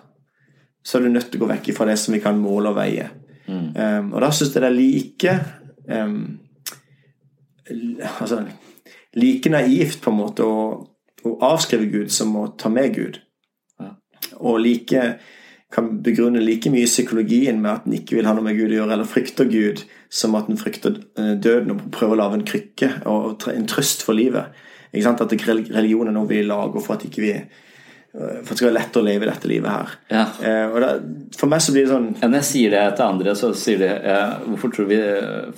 B: så er du nødt til å gå vekk fra det som vi kan måle og veie. Mm. Um, og da syns jeg det er like um, altså, like naivt på en måte å, å, avskrive Gud som å ta med Gud. Ja. Og like kan begrunne like mye psykologien med at en ikke vil ha noe med Gud å gjøre, eller frykter Gud, som at en frykter eh, døden og prøver å lage en krykke og en trøst for livet. Ikke sant? At religion er noe vi lager for at vi for at det skal være lett å leve dette livet her. Ja. Eh, da, for meg så blir det sånn
A: ja, Når jeg sier det til andre, så sier de eh, Hvorfor tror du vi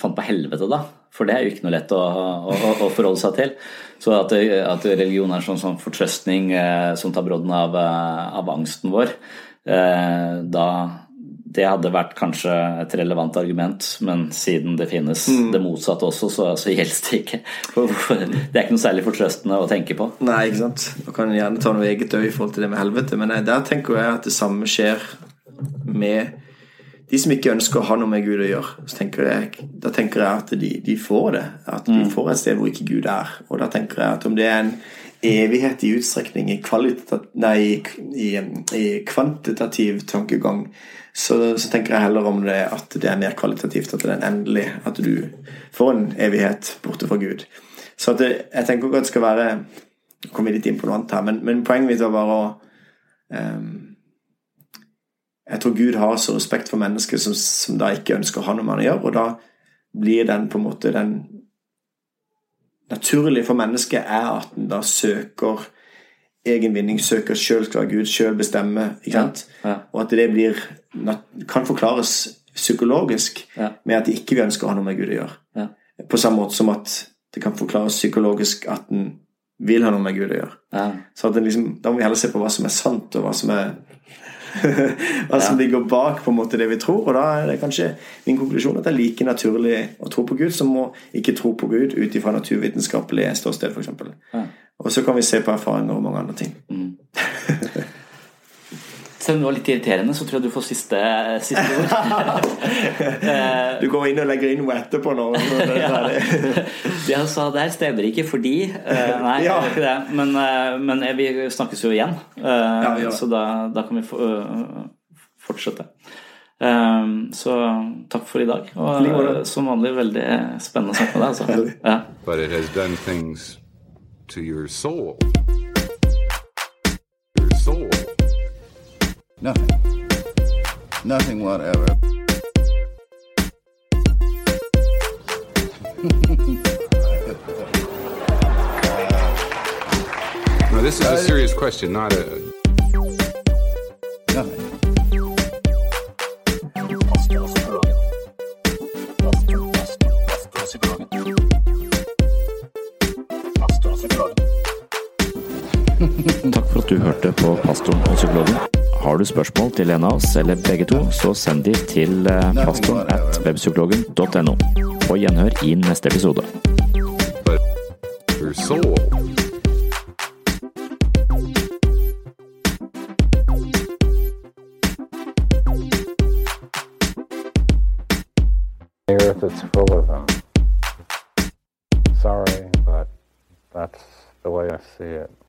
A: fant på helvete, da? For det er jo ikke noe lett å, å, å forholde seg til. Så at, at religion er sånn, sånn fortrøstning eh, som tar brodden av, eh, av angsten vår, Eh, da det hadde vært kanskje et relevant argument, men siden det finnes mm. det motsatte også, så, så gjelder det ikke. Det er ikke noe særlig fortrøstende å tenke på.
B: Nei, ikke sant. Man kan gjerne ta noe eget øye i forhold til det med helvete, men der tenker jeg at det samme skjer med de som ikke ønsker å ha noe med Gud å gjøre. Tenker jeg, da tenker jeg at de, de, får det. At de mm. får et sted hvor ikke Gud er. Og da tenker jeg at om det er en evighet i utstrekning i, nei, i, i kvantitativ tankegang, så, så, tenker jeg heller om det at det er mer kvalitativt, at det er endelig. At du får en evighet borte fra Gud. Så det, jeg tenker ikke at det skal være Nå kommer vi litt inn på noe annet her, men, men poenget mitt var bare å um, Jeg tror Gud har så respekt for mennesker som, som da ikke ønsker å ha noe med han å gjøre, og da blir den på en måte den naturlig for mennesket er at en da søker egen vinning, søker sjøl skal Gud, sjøl bestemme. ikke sant? Ja, ja. Og at det blir, kan forklares psykologisk ja. med at de ikke ønsker å ha noe med Gud å gjøre. På samme måte som at det kan forklares psykologisk at en vil ha noe med Gud å gjøre. Så liksom, Da må vi heller se på hva som er sant, og hva som er hva som ligger bak på en måte det vi tror. Og da er det kanskje min konklusjon at det er like naturlig å tro på Gud som å ikke tro på Gud ut ifra naturvitenskapelig ståsted, f.eks. Ja. Og så kan vi se på erfaringer og mange andre ting. Mm.
A: Selv om det var litt irriterende, så tror jeg du får siste, siste ord.
B: du går inn og legger inn noe etterpå nå.
A: ja. det han sa der, stemmer ikke fordi uh, Nei, ja. det ikke det. Men, uh, men, vi snakkes jo igjen, ja, så da, da, kan vi fortsette. så takk for i dag. Og som vanlig veldig spennende å snakke med deg. Altså. Ja. But it has done things to your soul. Your soul. Nothing. Nothing whatever. no, this is a serious question, not a. Nothing. Takk for at du hørte på Pastoren og psykologen. Har du spørsmål til en av oss eller begge to, så send de til eh, pastoren at webpsykologen.no. På gjenhør i neste episode. earth is full of them. Sorry, but that's the way I see it.